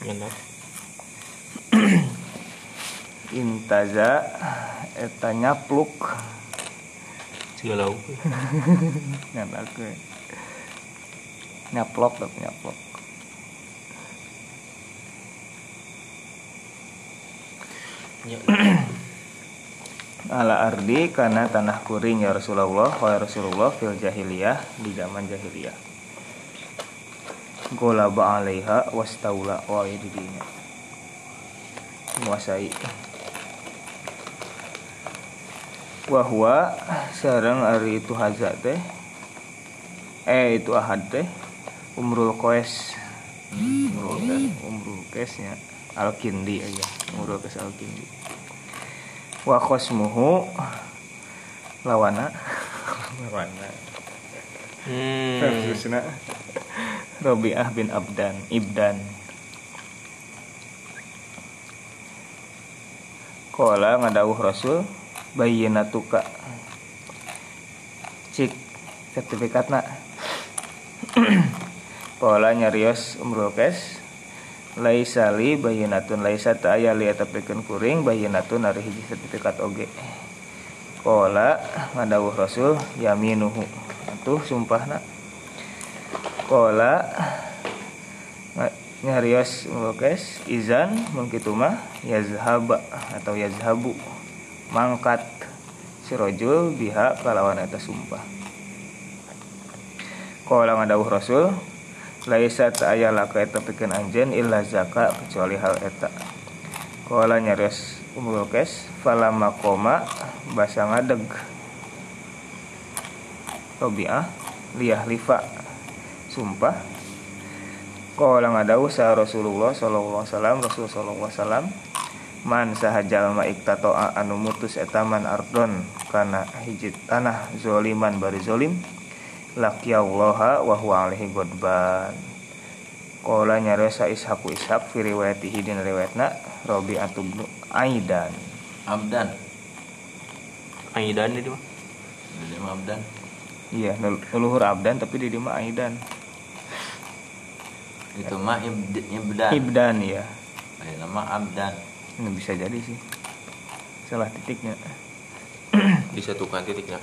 benar intaza eta nyapluk. Segala ngan aku nyaplok tapi nyaplok. Ya ala ardi karena tanah kuring ya Rasulullah wa Rasulullah fil jahiliyah di zaman jahiliyah golaba alaiha wastaula. Wa didinya menguasai. Wahwa sarang ari itu haza teh. Eh itu ahad teh. Umrul koes umrul koes umrul koesnya al kindi aja umrul koes al kindi wa khosmuhu. Lawana. Lawana hmm. Robiah bin Abdan Ibdan. Kola ngadawuh Rasul Bayyinatuka. Cik sertifikatna Kola nyarios umrul kes Laisa li bayyinatun laisa ta. Aya li tapikeun kuring bayyinatun ari hiji sertifikat oge. Kola ngadawuh Rasul yaminuhu atuh sumpahna Kola. Nga- nyarios melukis izan mengkitu mah yazhaba atau yazhabu. Mangkat. Si rojul biha kalawan eta sumpah. Kola ngadawuh Rasul laisa ta aya laka eta pikeun anjeun illa zaka kecuali hal eta. Kola nyarios melukis falama koma basa ngadeg Robiah liyah lifa. Sumpah. Kala ngadawu sa Rasulullah sallallahu alaihi wasallam Rasul sallallahu alaihi wasallam man sahajal ma iktatoa anu mutus etaman ardon kana hiji tanah zoliman bari zolim laqiyallaha wa huwa alaihi godban. Kala nyaresa Ishaqu Ishaq fi riwayatihi din riwayatna Rabi'atu bin Aidan. Abdan. Aidan itu mah? Abdan Iya, leluhur Abdan tapi di dia mah Aidan. Itu mah ibd, Ibdan Ibdan ya. Ini nama Abdan Ini bisa jadi sih. Salah titiknya. disatukan titiknya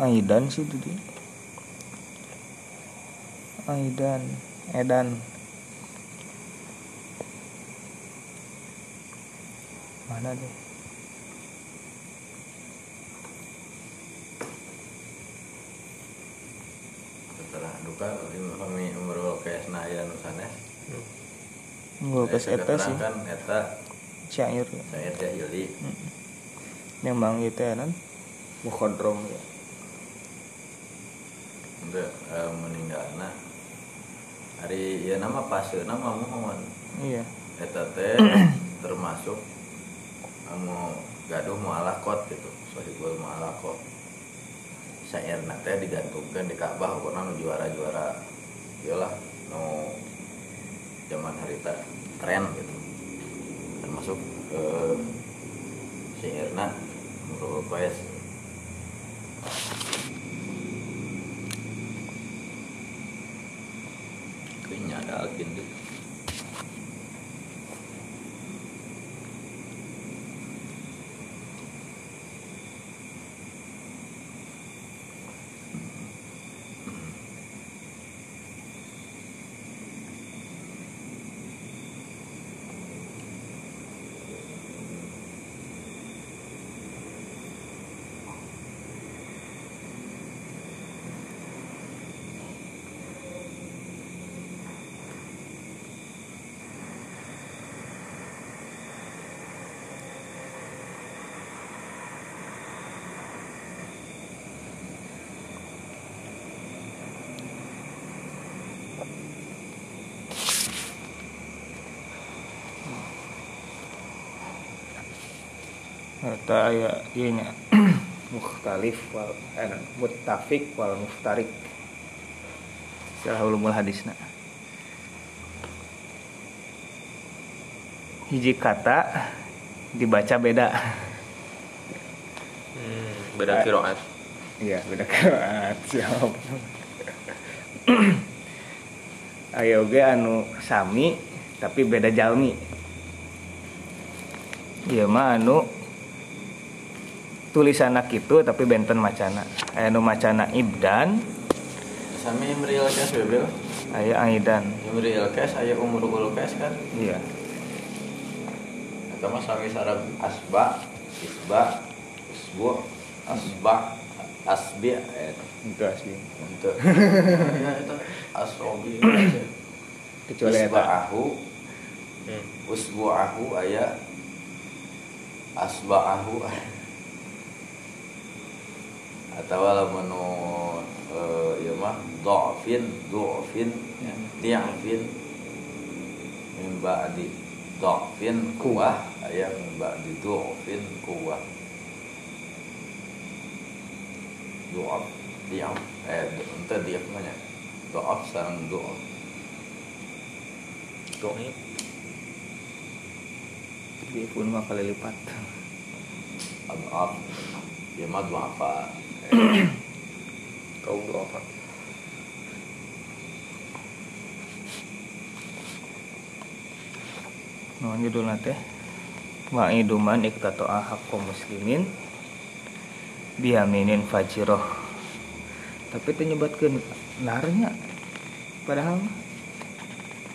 Aidan sih itu dia. Aidan, Edan. Mana deh? Setelah duka kami umur kayak senaya nusanes Gue kes eta sih, kan eta syair. saya jahili Memang itu ya kan. Mukhodrom ya. untuk eh, meninggalna ya nama pas nama mohon Iya. eta teh termasuk anu gaduh mualakot gitu. Sohibul mualakot syair teh digantungkan di Ka'bah pokoknya nu juara-juara iyalah nu zaman harita tren gitu. Termasuk eh, syairna menurut Kayaknya ada Al-Kindi Eta aya ieu nya mukhtalif wal eh, muttafiq wal muftarik. Salah ulumul hadisna. hiji kata dibaca beda Hmm, beda kiroat. iya beda kiraat siap ayo oge anu sami tapi beda jalmi iya mah anu tulisan gitu tapi benten macana aya nu macana ibdan. Sami meriel kes bebel. aya aidan. Meriel kes aya umur ulu kes kan. iya. Eta mah sami sareng asba, isba, usbu, asba, asbi eh. Itu asli untuk. Ya itu. Asobi kecuali eta. Isba'ahu Hmm. usbu'ahu aya. Asba'ahu atau lamun eh, ieu mah dhafin dhafin Ya. di'fin min ba'di dhafin kuwah aya min ba'di dhafin kuwah dhaf di'af eh ente di'af mah nya dhaf sareng dhaf Doib. di pun mah kali lipat. Adhaf ya mah dhafa Kau doa apa? Nah, judul nate Wa'iduman iktato'a haqqo muslimin Biyaminin fajiroh Tapi itu nyebatkan narnya Padahal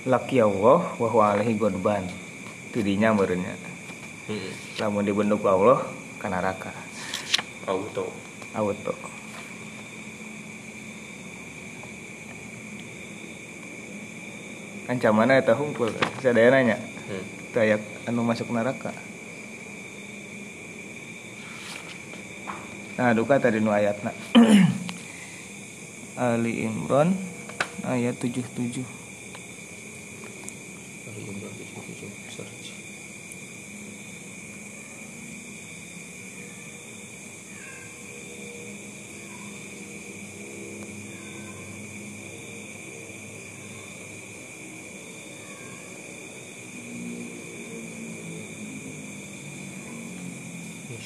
Laki Allah wa huwa alaihi godban Tidinya merenya Hmm. Lamun dibentuk Allah ka neraka Auto. Auto. Ancamanna eta hungkul Sadaya nanya. Hmm. anu masuk neraka. Nah duka tadi nu ayatna. Ali Imran ayat 77 Ali Imran 77 search. Yashtaruna bi ahdillah wa imanihim zamanan qalilan la yukallimuhum fil akhirah wa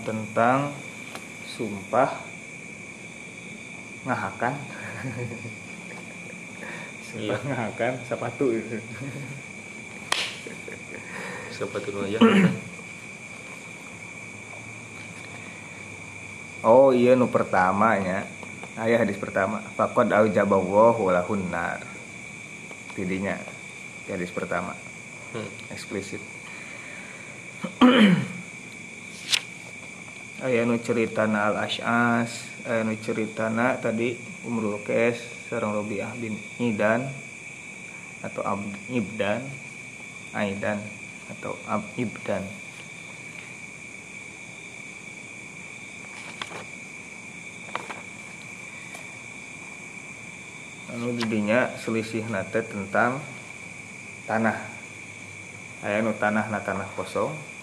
tentang sumpah ngahakan. sumpah Iya. ngahakan sepatu itu. Sepatu aja. Oh iya nu pertamanya ayah hadis pertama fakod aujaballahu lahun nar tidinya hadis pertama Hmm. eksplisit aya nu ceritana al ash'as aya nu ceritana tadi umrul kes sareng Robiah bin Idan atau Ab Ibdan Aidan atau Ab Ibdan. Anu didinya selisih nate tentang tanah. Aya nu tanah na tanah kosong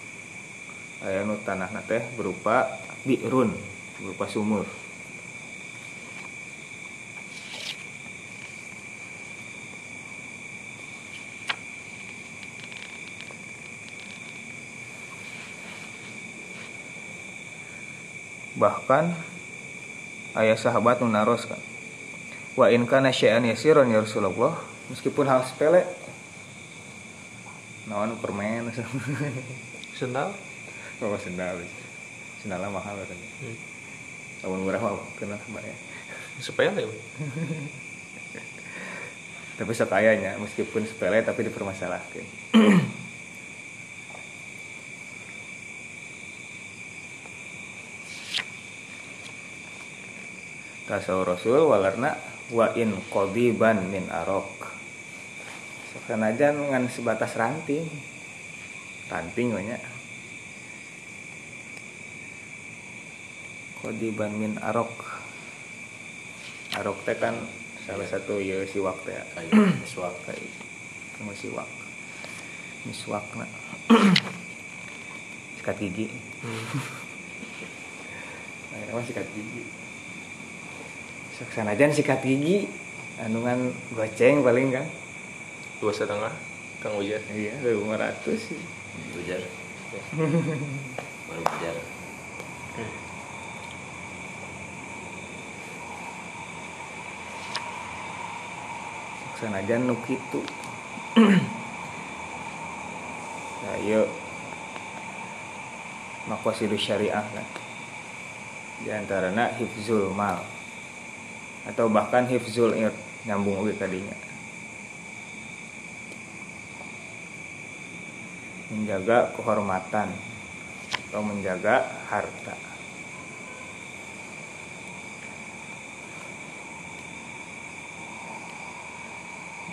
aya nu tanah nate berupa bi'run berupa sumur. Bahkan ayah sahabat nu naros kan wa in kana syai'an yasiran ya Rasulullah meskipun hal sepele. Naon permen Sendal? Bawa sendal. Sendalnya mahal kan Hmm. lamun murah mah kena bayar Sepele. we. tapi sok ayahnya meskipun sepele tapi dipermasalahkan. Tasawur rasul walarna wa in qadiban min arok. Sekenajan ngan sebatas ranting. Ranting banyak qadiban min arok. Arok teh kan salah satu ya siwak teh. Ya. kayu miswak kayak kamu siwak. Miswak na sikat gigi. Nah, apa sikat gigi. Seksanajan sikat gigi anungan goceng paling kan? Dua setengah kang ujar iya lima ratus. Sih bujar baru bujar seksanajan nu kitu. Nah yuk makwasilu syariah lah di antaranya hifzul mal. Atau bahkan hifzul ir nyambung oge kadinya menjaga kehormatan atau menjaga harta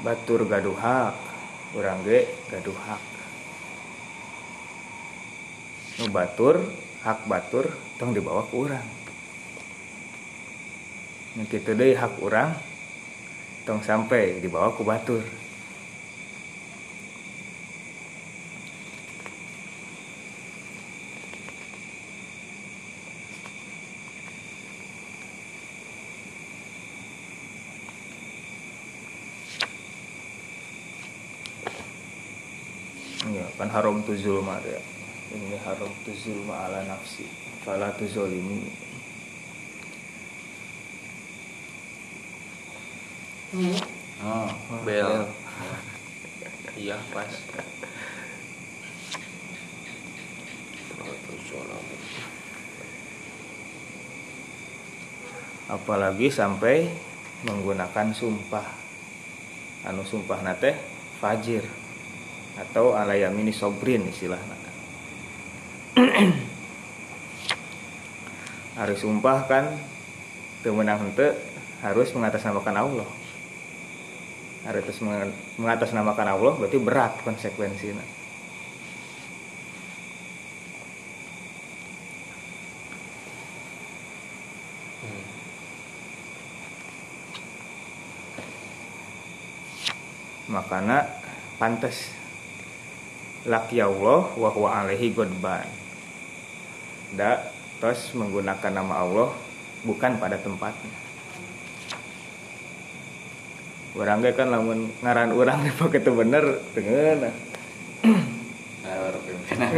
batur gaduhak urang ge gaduhak. Nu batur hak batur tong dibawa ke urang. Nu kitu deui hak urang tong sampai dibawa ku batur Iya, kan haram tu zulma ya. Ini haram tu zulma ala nafsi. Fala tu zolimi. oh bel iya pas Apalagi sampai menggunakan sumpah. Anu sumpah nate fajir atau alayamini sobrin istilahnya. Hari sumpah kan temenang hente harus mengatasnamakan Allah. Hari terus mengatasnamakan Allah berarti berat konsekuensinya. makana pantas laki Allah wa huwa alaihi godban da terus menggunakan nama Allah bukan pada tempatnya. Orang kan lamun ngaran orang itu bener dengan Nah, baru pimpinan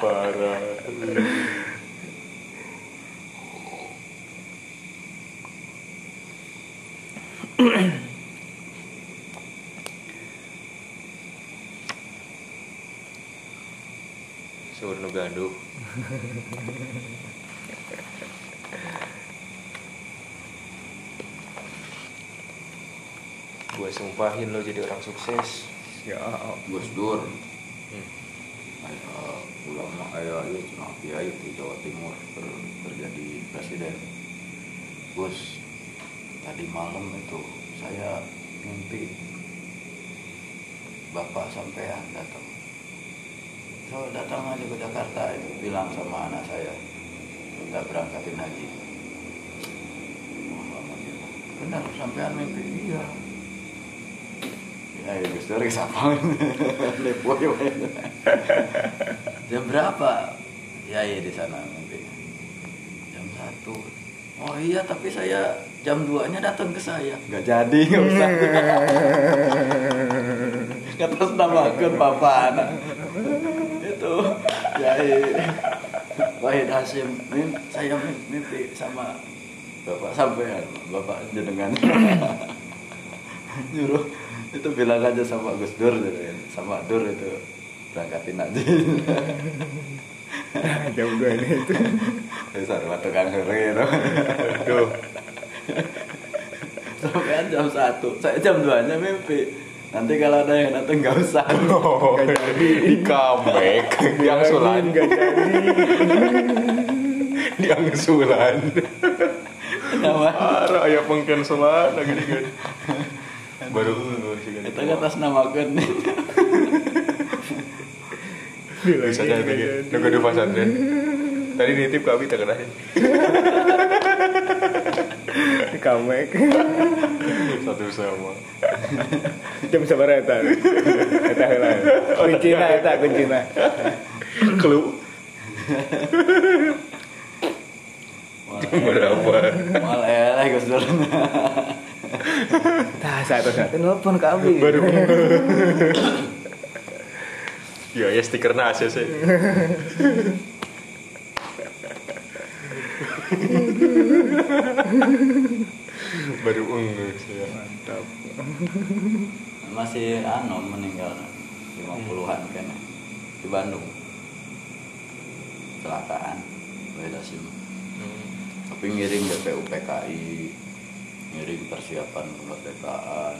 parah Suruh nu gaduh Gue sumpahin lo jadi orang sukses. Ya Gus Dur. Hmm. Ulama aya ieu cenah kiai di Jawa Timur ter- terjadi presiden. Gus tadi malam itu saya mimpi bapak sampean datang. So datang aja ke Jakarta itu bilang sama anak saya minta berangkatin haji. Benar sampean mimpi iya ya ya Lepo ya jam berapa? Ya iya di sana mimpi jam satu. Oh iya tapi saya jam 2 nya datang ke saya. Nggak jadi nggak usah. Kata namakan papa anak. Itu ya iya. Wahid Hasim mim- saya mim- mimpi sama bapak. sampean bapak jenengan. Nyuruh itu bilang aja sama Gus Dur gitu kan. sama Dur itu berangkatin aja jam dua ini itu Terus ada tukang hore itu. Aduh Sampai jam satu, saya jam 2 nya mimpi. Nanti kalau ada yang datang nggak usah. Gak jadi Di comeback Yang sulan gak jadi Yang sulan Parah aya pengcancelan lagi kan. Baru kan. itu kan atas namakan Bisa aja itu ya. Nunggu di pesantren. Tadi nitip ke Abi tak kena. kamek Satu sama. jam sabar eta eta heula kuncina eta kuncina Kelu. Berapa? malah eleh Gus Dur tah satu satu nelpon ke abi. Baru. Ya ya stikernya ACC. Baru enggak ya. mantap. Masih anu meninggal 50-an kan di Bandung. Kecelakaan beda sim tapi ngiring BPU PKI ngiring persiapan kemerdekaan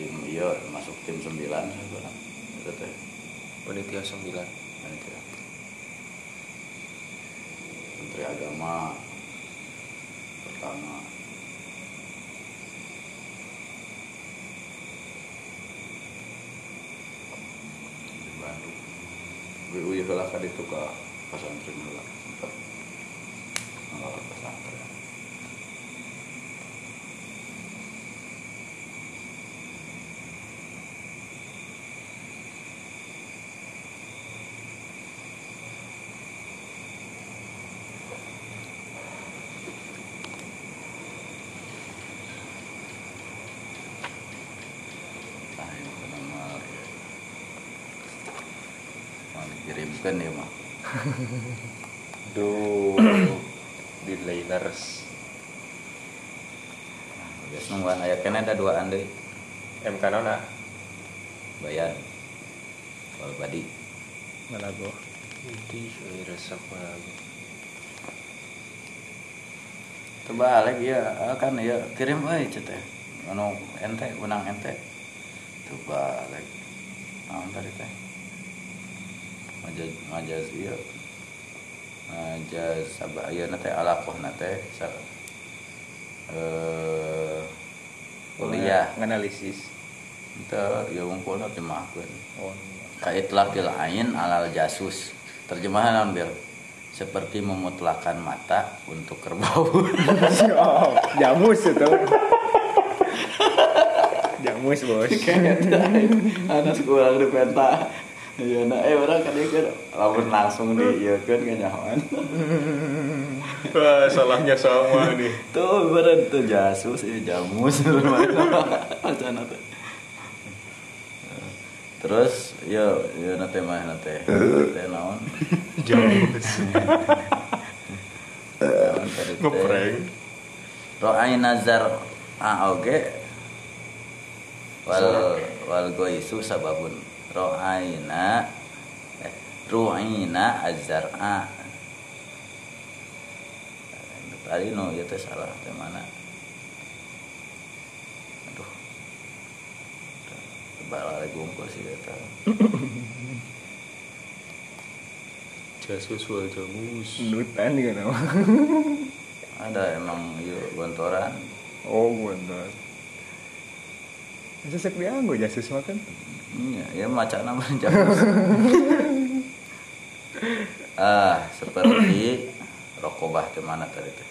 tim iya masuk tim 9 sekarang itu teh Panitia 9 panitia. Menteri Agama pertama di Bandung WU ya kalau kan itu ke pesantren dulu sempat ngelola pesantren nah ini ke nomor mau dikirimkan ya mah Duh Di liners biasa nungguan ayat kan ada dua andai MK nona. Bayan kalau badi malago Di resep lagi coba lagi ya ah, kan ya kirim euy cete anu ente menang ente. Coba lagi naon tadi teh ngajaz ngajaz iya. Ngajaz sabah iya nate alakoh nate eh kuliah. Analisis itu ya ngumpulna terjemahkeun oh kaitlaqil ain alal jasus. Terjemahan naon bir seperti memutlakan mata untuk kerbau. Oh jamus itu. Jamus bos. Ada sekolah di penta iya nah eh orang kan dia kan lamun langsung di iya kan gak nyaman. Wah salahnya sama nih. Tuh bener tuh jasus ya jamus. Macam tuh terus yo yo nate mah nate. Nate naon teh? Ngeprank. Ro'ai nazar a oge. Wal wal goisu sababun. Ro'aina eh, ru'ina azar a. Tadi no ya teh salah teh mana Ngumpul sih ya Jasus wal jamus nutan juga nama ada emang yuk gontoran oh bener Sesek dianggo jasus makan Iya, ya maca nama jamus. ah, seperti rokobah ke mana tadi teh?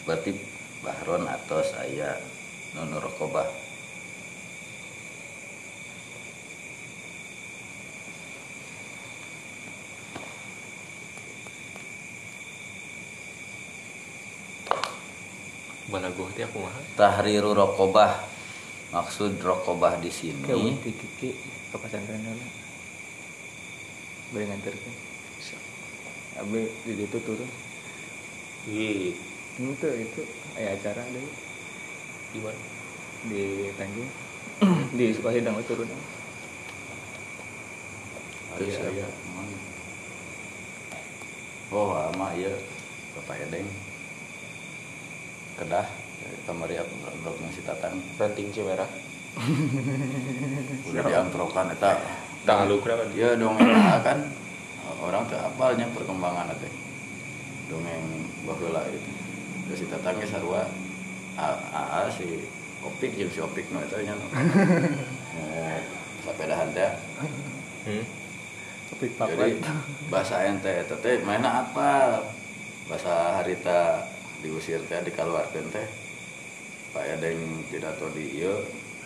Seperti bahron atau saya nunu rokobah. Balagoh teh aku mah Tahriru rokobah. Maksud rokobah di ke sini unti kiki ke pesantren dulu. Boleh nganterkan Abi di situ turun. Wih itu itu ayah acara deh Gimana? di Tanjung. Di Sukahidang turun. Iya, Terus iya. aya. Oh, ama iya. Bapak Edeng. Kedah kamari blok si tatang. Ranting Cimerah udah diamprokan eta. Tak lu kenapa dia dia dong kan. Orang tuh apalnya perkembangan teh dongeng baheula gitu. Terus si tatang ge sarua aa si opik jeung si opik nu eta nya mau sapedahan teh. Hmm? Topik jadi papat. bahasa ente eta teh mainna apa bahasa harita diusir teh dikeluarkeun teh Pak Edeng pidato di ieu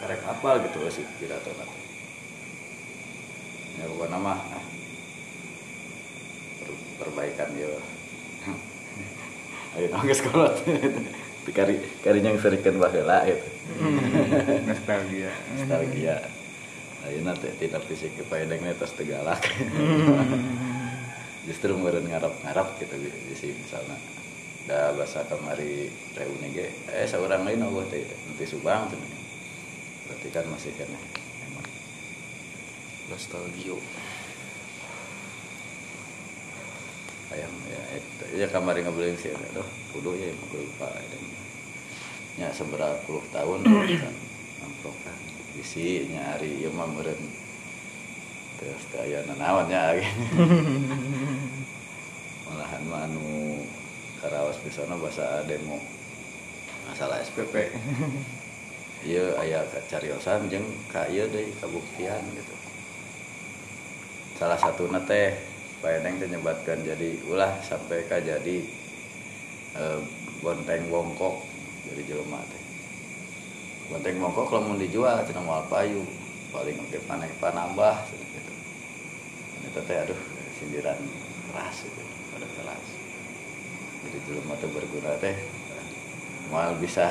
karek apa gitu sih pidato teh ya pokoknya mah ah, per- perbaikan ya ayo nang geus kolot. Di kari kari yang serikeun baheula gitu. Nostalgia. nostalgia. Ayeuna teh tidak fisik ke paedeng tos tegalak. Justru meureun ngarap-ngarap gitu di di sini misalnya da bahasa kamari reuni ge eh saurang lain eueuh teh nanti subang teh. Berarti kan masih kena. Emang nostalgia ayam ya itu ya kamari ngabeuleung sih aduh kudu ya emang lupa edeng nya seberapa puluh tahun kan ngamprok kan bisi nya hari ieu mah meureun terus teh aya nanaon nya malahan mah karaos pisana bahasa demo. Masalah SPP ieu aya kacariosan jeung ka ieu deui kabuktian gitu. Salah satu Pak Eneng teh nyebatkan jadi ulah sampai ka jadi eh, bonteng bongkok jadi jelema teh. Bonteng bongkok lamun dijual cenah moal payu paling oke panek panambah gitu. Itu teh aduh sindiran keras itu pada kelas jadi jelema teh berguna teh. Moal bisa.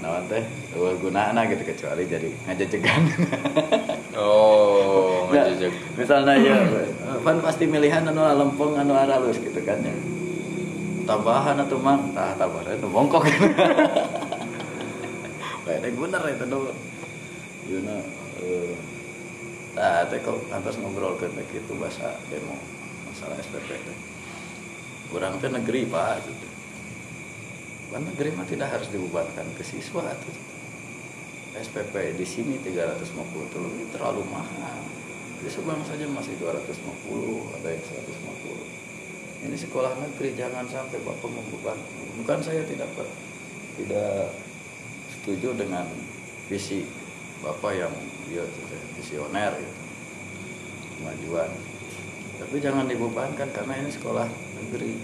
Naon teh? Eueuh gunana gitu kecuali jadi ngajejegan. Oh Nggak, ngajajak misalnya ya kan pasti milihan anu lempeng anu halus gitu kan ya. Tambahan atau mang. Tah tambahan itu bongkok kayak bener itu dong Yuna eh nah teh kok atas ngobrol ke gitu bahasa demo masalah SPP teh kurang teh negeri pak gitu. Negeri mah tidak harus dibebankan ke siswa tuh. SPP di sini 350 itu lebih terlalu mahal. Di Subang saja masih 250 ada yang 150 ini sekolah negeri jangan sampai bapak membeban. Bukan saya tidak ber- tidak setuju dengan visi bapak yang dia visioner gitu. Kemajuan tapi jangan dibebankan karena ini sekolah negeri.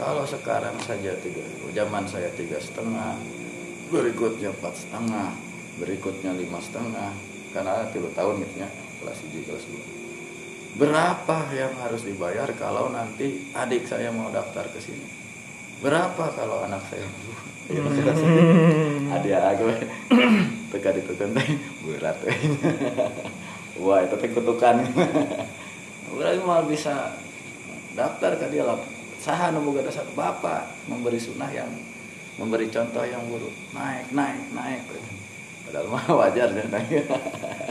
Kalau sekarang saja tiga zaman saya tiga setengah berikutnya empat setengah berikutnya lima setengah karena tiga tahun gitu ya kelas 1 kelas 2 berapa yang harus dibayar kalau nanti adik saya mau daftar ke sini? Berapa kalau anak saya? Ya, adik aku. Teka ditekan teh berat. Wah itu teh kutukan berarti mal bisa daftar ke dia lah. Saha nu boga dasar? Bapak memberi sunnah yang memberi contoh yang buruk. Naik naik naik. Padahal mah wajar ya naik.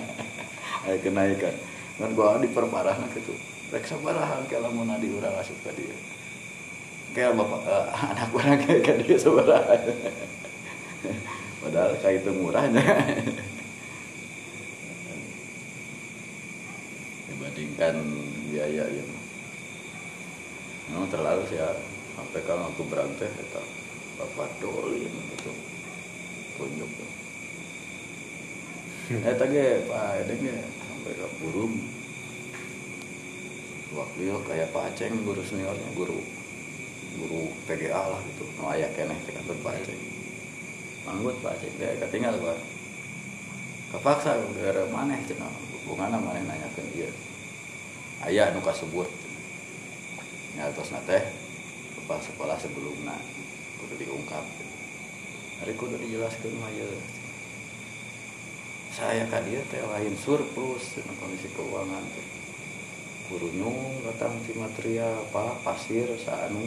Ayo kenaikan. Kan gua diperparah gitu rek sabaraha ke lamun adi urang asup ka dia. Kayak bapak eh, anak orang kayak ke dia sabaraha. Padahal kayak itu murahnya. Dibandingkan biaya yang memang terlalu sih ya. Sampai kalau aku berantai kita bapak dolin gitu. Tunjuk. Eh tadi pak Edeng ya sampai ke burung. Waktu itu kayak Pak Aceng guru seniornya guru guru PGA lah gitu. No ayah keneh ke kantor Pak Aceng. Manggut Pak Aceng. Dia ketinggal pak. Kepaksa gara mana cina. Hubungan mana nanya ke dia ayah nu kasebut. Terus nate kepala sekolah sebelumnya kudu diungkap. Hari kudu dijelaskan ya saya ka dia teh lain surplus dengan kondisi keuangan teh. Guru nyung datang si material apa pasir saanu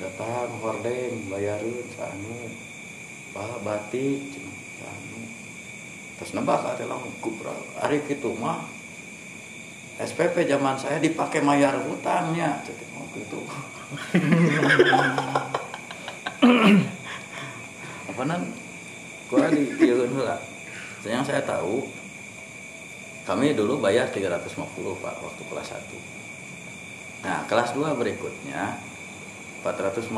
datang hordeng bayarin saanu apa batik saanu. Terus nebak ada langsung hari itu mah SPP zaman saya dipakai mayar hutangnya oh gitu apa nan? Gua di heula yang saya tahu kami dulu bayar 350 Pak waktu kelas 1 Nah, kelas 2 berikutnya 450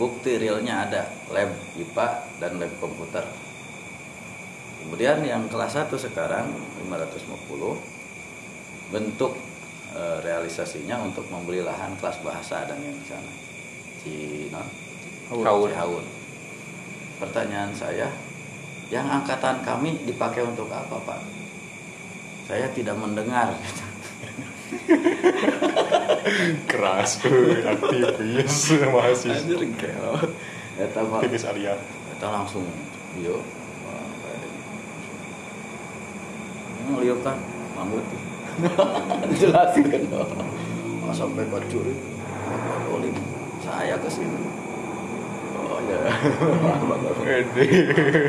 bukti realnya ada. Lab IPA dan lab komputer. Kemudian yang kelas 1 sekarang 550 bentuk e, realisasinya untuk membeli lahan kelas bahasa dan yang di sana. Cina Haun. Cihaun. Pertanyaan saya, yang angkatan kami dipakai untuk apa, Pak? Saya tidak mendengar. keras tuh aktivis mahasiswa Anjir gelo. Eta Pak, aktivis Alia eta langsung yo. Ngeliuk kan, manggut. Jelaskan dong. Oh, sampai bacuri. Olim. Saya ke sini. Oh ya.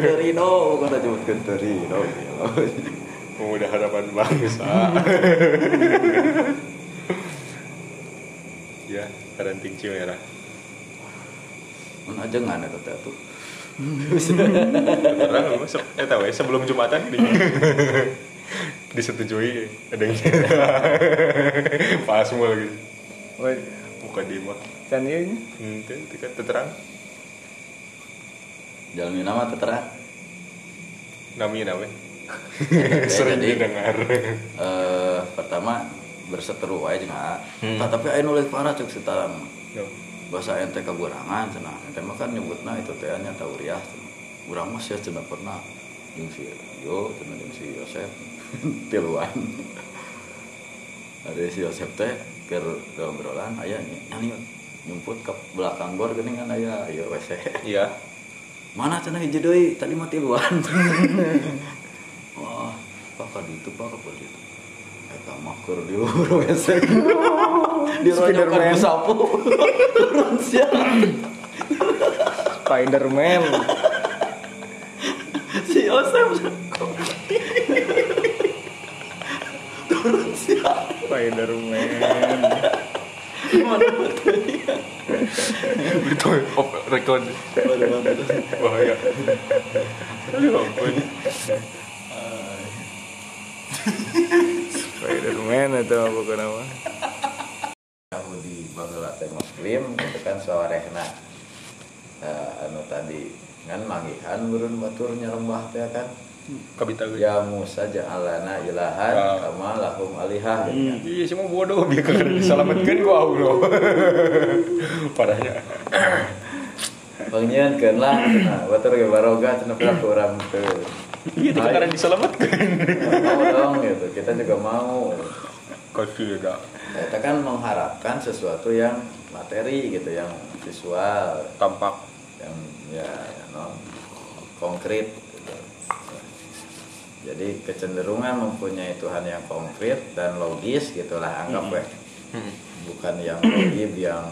Terino, kata nyebutkan Terino. pemuda harapan bangsa ya parenting merah ajengan eta teh tuh. terang se- eh tahu ya sebelum jumatan di disetujui ada yang pas semua Woi, bukan di mah can ieu nya. hmm, itu itu kan terang. Jalan nama namanya namanya. Jadi- sering didengar. Eh, pertama berseteru wae jeung A. Hmm. Tah, tapi aya nulis parah cek setarang. Yo. bahasa ente kegurangan cenah. Ente mah kan nyebutna itu teh nya tauriah urang mah sia cenah pernah. Jeung si yo cenah jeung si Yosef tiluan. Ada si Yosef teh keur obrolan aya nyanyi nyumput ke belakang gor geuning kan aya ieu WC. Iya. Mana cenah hiji deui? Tadi mah tiluan. Wah pak ka ditu pak ka ditu eta mah keur di luhur WC. Dironyokan Spiderman. sapu turun sia Spiderman. si Yosef turun sia Spiderman. mana betul itu off record bahaya aduh ampun Spiderman itu apa mah. aku di baheula teh muslim itu kan sawarehna Nah, anu tadi kan manggihan burun batur nyarembah teh kan kabita ya Musa ja'alana ilahan Ah. kama lahum alihah kan. iya semua bodoh biar kagak diselamatkan ku Allah parahnya Pengen lah, nah, batur ge baroga cenah pula ke urang teu. iya tidak karena diselamatkan Mau dong gitu, kita juga mau. kasih ya Kita kan mengharapkan sesuatu yang materi gitu, yang visual, tampak yang ya non konkret. Jadi kecenderungan mempunyai Tuhan yang konkret dan logis gitulah anggap ya. Bukan yang logis yang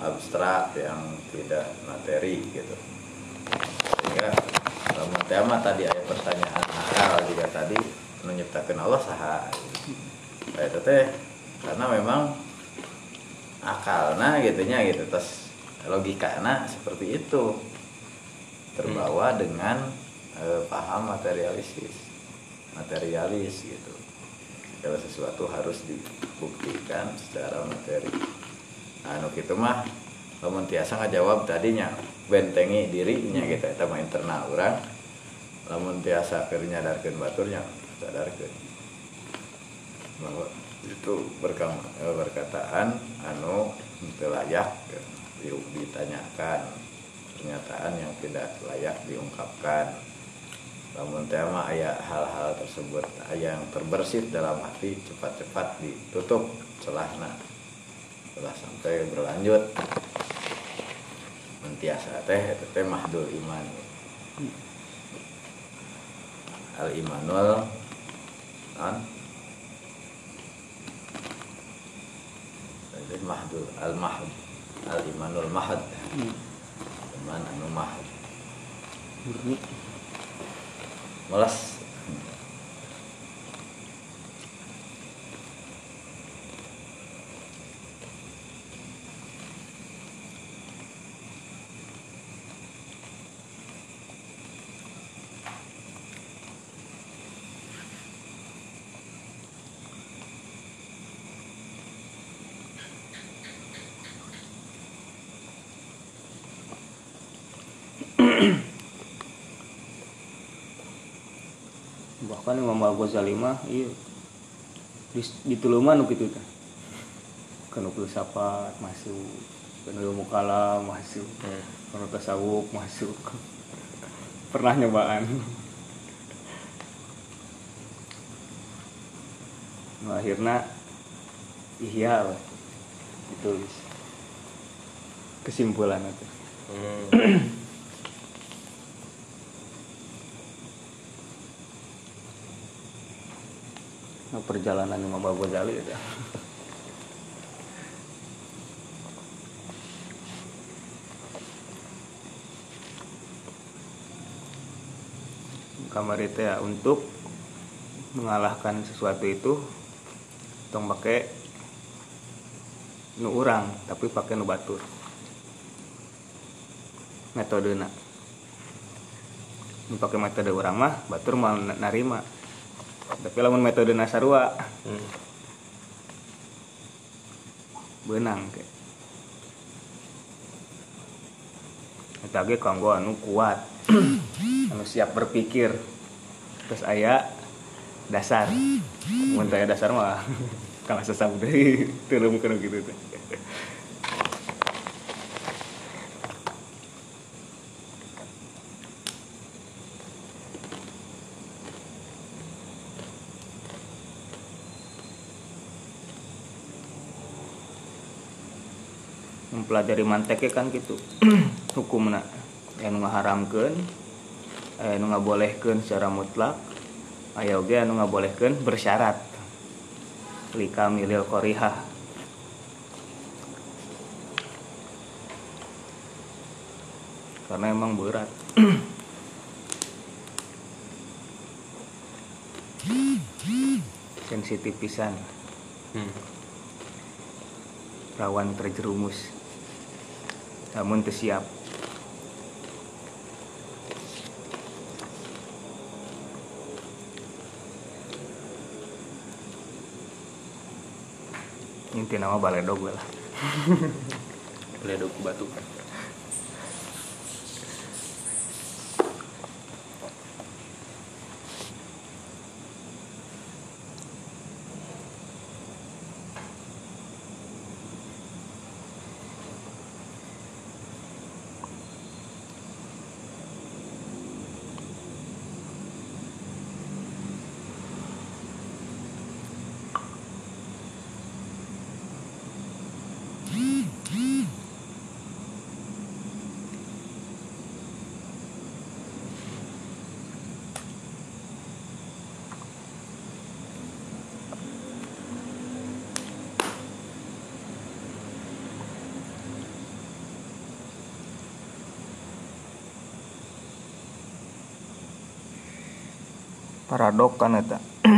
abstrak yang tidak materi gitu. Sehingga kalau tema tadi ada pertanyaan akal juga tadi menyiptakan Allah saha. Nah, itu teh karena memang akalna gitunya gitu terus logikana seperti itu terbawa dengan eh, paham materialistis materialis gitu. Kalau sesuatu harus dibuktikan secara materi. Anu gitu mah lamun tiasa ngajawab tadinya bentengi dirinya gitu. Eta mah internal orang lamun tiasa keur nyadarkeun baturnya sadarkeun. Bahwa itu berkam, eh, berkataan anu teu layak di- ditanyakan. Pernyataan yang tidak layak diungkapkan namun tema ayat hal-hal tersebut yang terbersit dalam hati cepat-cepat ditutup celahna. Setelah sampai berlanjut mentiasa teh itu teh mahdul iman. Al imanul non Jadi mahdul al mahd al imanul mahd. Iman anu mahd malas mm bahkan Imam Al Ghazali mah iya. Di, di tuluman gitu teh. Kan filsafat masuk. Kan ilmu kalam masuk. Hmm. kan tasawuf masuk. Pernah nyobaan. Nah, akhirnya iya ditulis. Kesimpulan itu. Hmm. Nah, perjalanan Imam Al Ghazali itu. Kamar itu ya untuk mengalahkan sesuatu itu tong pakai nu urang tapi pakai nu batur. Metode nak pakai metode orang mah batur mau narima tapi lamun metode nasarua Hmm. benang ke Eta ge kanggo anu kuat anu siap berpikir. Terus aya dasar. Mun teu dasar mah kalah sesam deui kana gitu teh mempelajari manteknya kan gitu. Hukumna anu ngaharamkeun anu ngabolehkeun secara mutlak. Aya oge anu ngabolehkeun bersyarat. Lika milil qorihah karena emang berat. Sensitif pisan. Hmm. rawan terjerumus namun teu siap inti nama baledog we lah Ledok batu. Paradok kan eta.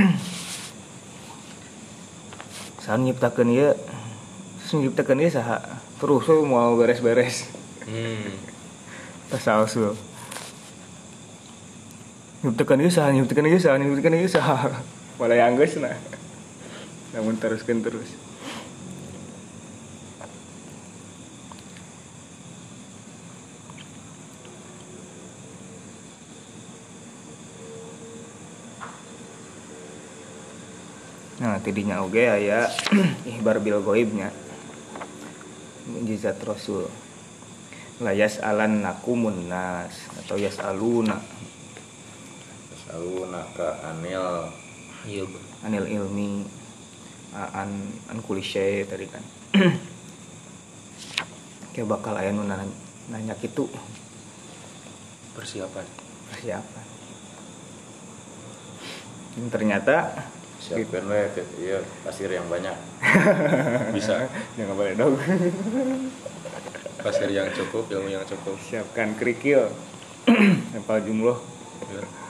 Saha nyiptakeun ieu terus nyiptakeun ieu saha terus mau beres-beres. Hmm. tas sausul nyiptakeun ieu saha nyiptakeun ieu saha nyiptakeun ieu saha. Malah yang nah namun teruskan terus Tidinya oge aya ihbar bil goibnya. Mujizat Rasul. Layas alan nakumun nas atau yas aluna Selalu naka anil Iya, Bang. anil ilmi an an kulise tadi kan. Kayak bakal aya nu nanya, nanya gitu Persiapan. persiapan. Dan ternyata siapkan we iya pasir yang banyak Bisa. jangan boleh dong. Pasir yang cukup, ilmu yang cukup. Siapkan kerikil. Nempel jumlah. Iya.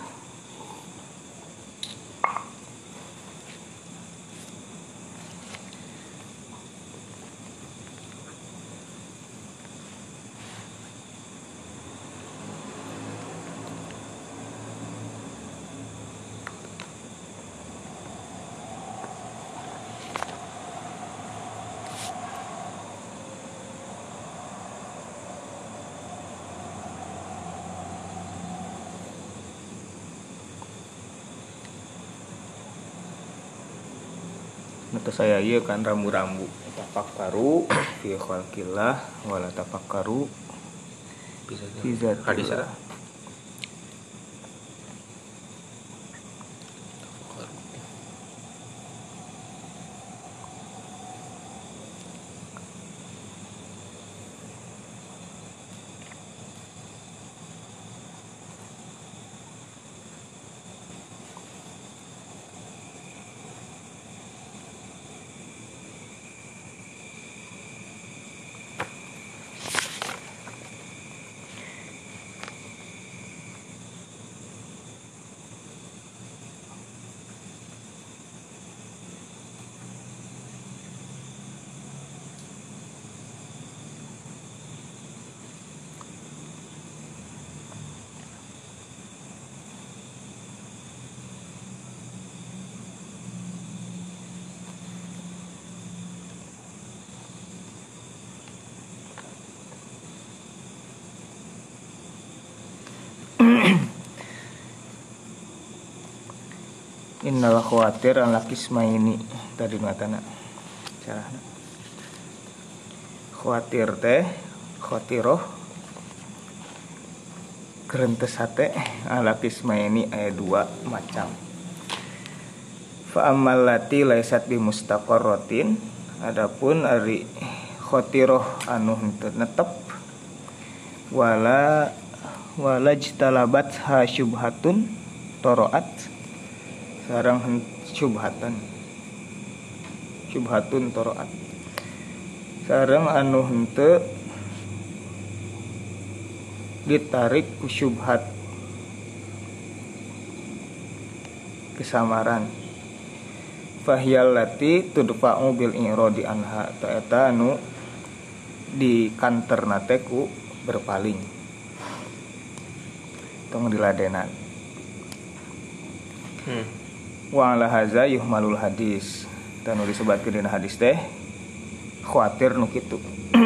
Saya iya kan rambu-rambu tafakkaru fi khalqillah wala tafakkaru bisa fi zatillah. hadis Innal khawatir an lakismaini tadi matana carana khawatir teh khatiroh gerentes hate ala kismaini aya dua macam. Fa ammal lati laisat bi mustaqarratin. Adapun ari khatiroh anu netep. Wala wala ha syubhatun toroat sarang syubhatan. Syubhatun toroat sarang anu hente ditarik ku syubhat. Kesamaran. Fahyal lati tudfa'u bil irodi anha. Ta eta anu di kantor nateku berpaling. Tong diladenan. Hmm. Wa ala haza yuhmalul hadis. Dan nu disebutkeun dina hadis teh khawatir nu kitu.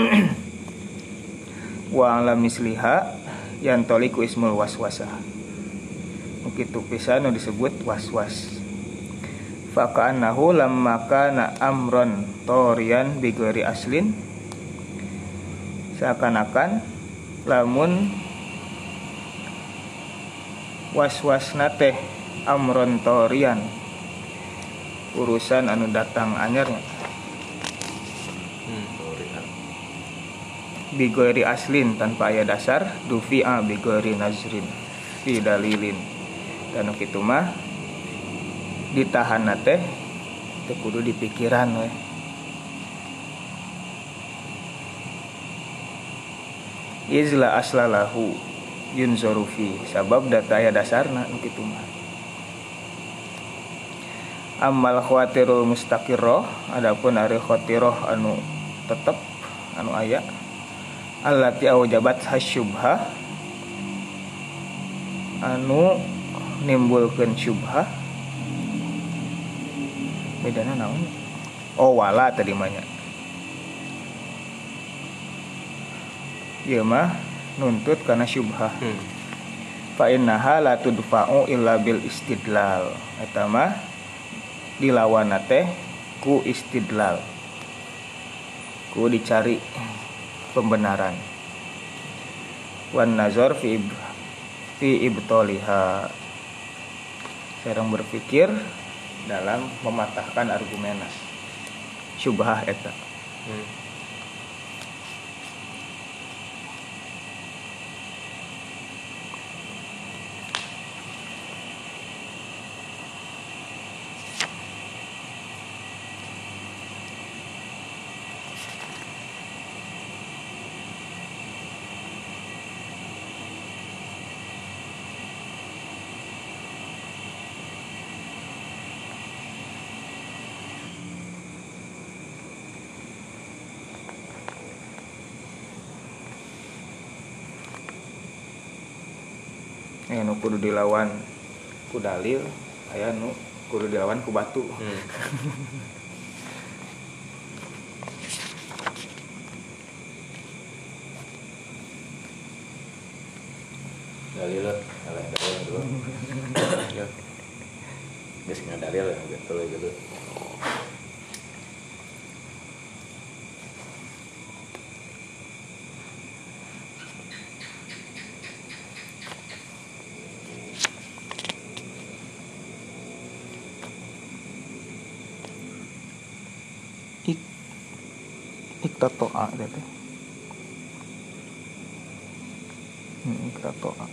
Wa ala misliha yang toliku ismul waswasah nu kitu pisan nu disebut waswas. Faka'annahu lamma kana amron torian bigori aslin seakan-akan lamun waswasna teh amron torian urusan anu datang anyarnya. Hmm. bigori aslin tanpa aya dasar dufi'a bigori nazrin fi dalilin. Dan kitu mah ditahan teh teu kudu di pikiran we. Izla aslalahu yunzoru fi sabab data aya dasarna nu kitu mah amal khawatirul mustaqirroh adapun ari khawatirah anu tetep anu aya allati aujabat hasyubha anu nimbulkeun syubhah bedana naon? Oh wala tadi mah nya. Ieu mah nuntut karena syubhah Hmm. fa innaha la tudfa'u illa bil istidlal. Eta mah dilawan teh ku istidlal. Ku dicari pembenaran. Wan nazar fi ib- fi ibtoliha serang berpikir dalam mematahkan argumena syubhah eta. Hmm. eh nu kudu dilawan ku dalil aya nu kudu dilawan ku batu Hmm. dalil kalau dalil dulu Ya. geus ngadalil gitu gitu iktatoa teh hmm, iktatoa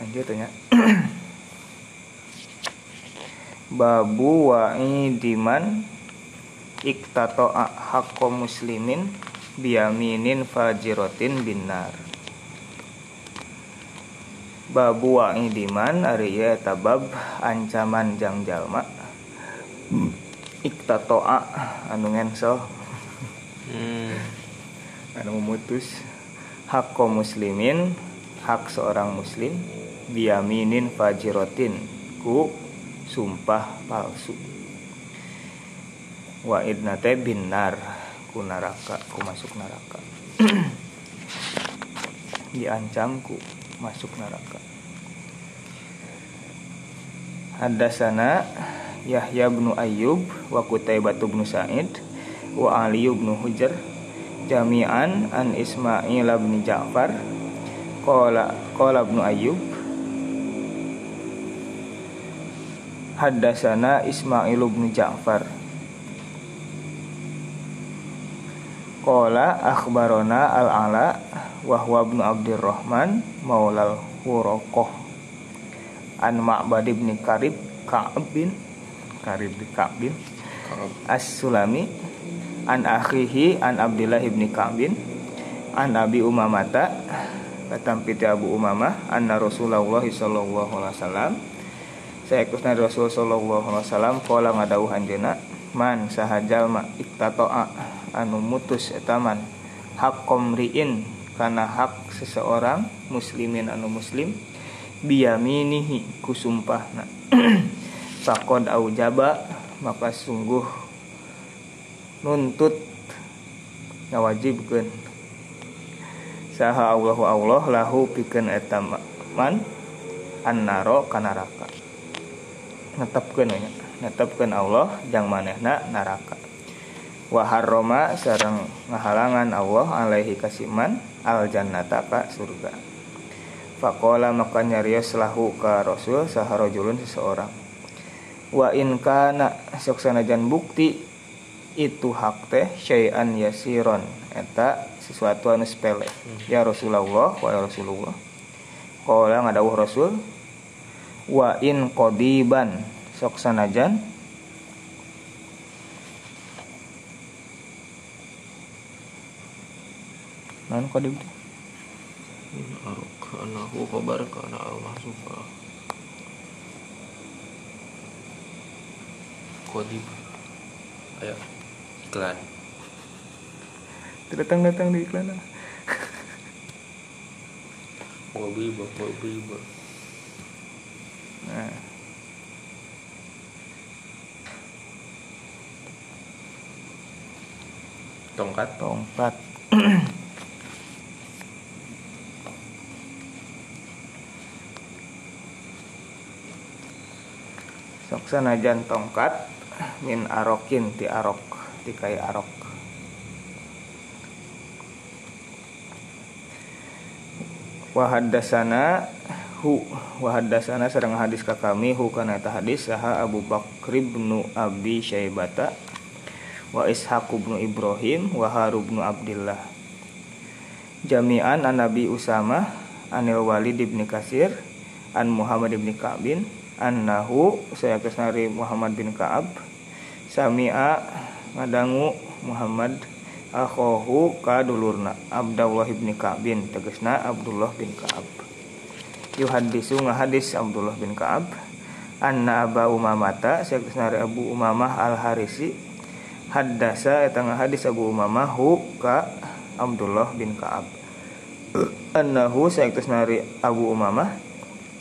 lanjut ya babu wa'idiman iktato'a hakko muslimin biyaminin fajirotin binar. Babu wa'idiman ari ieu eta bab ancaman jang jalma. Iktato'a anu ngensel. Hmm. anu memutus. Hakko muslimin hak seorang muslim biyaminin fajirotin. Ku sumpah palsu. Wa idnate binar ku neraka ku masuk neraka. Diancam ku masuk neraka. Hadasana Yahya bin Ayyub wa Qutaibah bin Sa'id wa Ali bin Hujr jami'an an Ismail bin Ja'far. Qala qala bin Ayyub Haddasana Ismail bin Ja'far. Qala akhbarona al-ala wa huwa ibn Abdurrahman maulal Huraqah. An Ma'bad bin Karib Ka'ab bin Karib bin Ka'ab bin Ka'ab. As-Sulami. An akhihi an Abdullah ibn Ka'bin an Abi Umamata katampiti Abu Umamah anna Rasulullah sallallahu alaihi wasallam saya kusna Rasul sallallahu alaihi wasallam qala ngadawuh anjeunna man sahajal ma iktatoa anu mutus etaman. Hak komriin kana hak seseorang muslimin anu muslim biyaminihi kusumpahna. Fakod aujaba maka sungguh nuntut ngawajibkeun. Saha Allahu Allah lahu pikeun eta man annaro kana neraka netepkeun nya netepkeun Allah jang manehna neraka. Wa harrama sareng ngahalangan Allah alaihi kasiman al jannata ka surga. Faqala maka nyarios lahu ka rasul saharajulun seseorang. Wa in kana sok sanajan bukti itu hak teh syai'an yasiron. Eta sesuatu anu sepele. Ya Rasulullah wa ya Rasulullah. Qala ngadawuh Rasul wa in qadiban sok sanajan non qadib? In arok anahu khabar kana al mahsufa. Kodib. Ayo. Iklan. datang datang di iklan ah. Wabiba, wabiba. Nah. Tongkat. tongkat. Sok sanajan tongkat min arokin ti arok ti kai arok. Wahaddasana hu wahaddasana sareng hadis ka kami hu kana eta hadis saha Abu Bakr bin Abi Syaibata wa Ishaq bin Ibrahim wa Harub bin Abdullah jami'an an Nabi Usama anil Walid bin Kasir an Muhammad bin Ka'bin annahu saya kesnari Muhammad bin Ka'ab sami'a ngadangu Muhammad akhohu kadulurna Abdullah bin Ka'bin tegesna Abdullah bin Ka'ab yuhadisu ngahadis Abdullah bin Ka'ab anna Aba Umamata kesnari Abu Umamah al Harisi haddasa eta ngahadis Abu Umamah hu ka Abdullah bin Ka'ab annahu kesnari Abu Umamah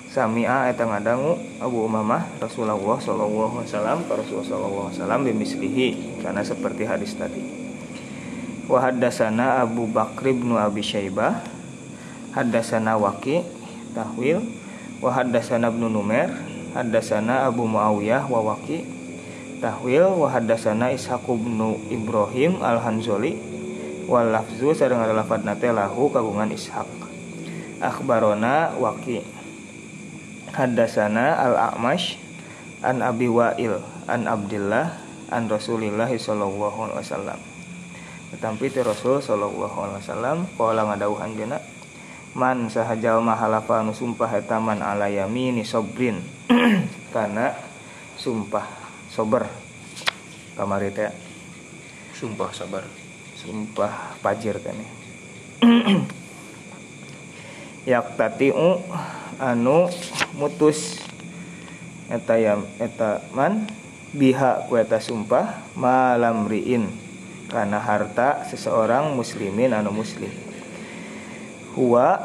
Sami'a eta ngadangu Abu Umamah Rasulullah sallallahu alaihi wasallam Rasulullah sallallahu alaihi wasallam bimislihi karena seperti hadis tadi. Wa haddatsana Abu Bakr bin Abi Syaibah haddatsana Waqi tahwil wa haddatsana Ibnu Numair haddatsana Abu Muawiyah wa Waqi. Tahwil wa haddatsana Ishaq bin Ibrahim Al-Hanzali wal lafzu sareng ada lafad nate lahu kagungan ishaq. Akhbarona waki hadasana al a'mash an abi wa'il an abdillah an rasulillah sallallahu alaihi wasallam. Tetapi Rasul sallallahu alaihi wasallam qala ngadawuh anjeunna man sahajal mahalafa anu sumpah eta man ala yamini sobrin. Kana sumpah sober. Kamari teh. Sumpah sabar. sumpah pajir kan yak tatiu anu mutus. Eta ya eta man biha ku eta sumpah malam riin. Karena harta seseorang muslimin anu muslim huwa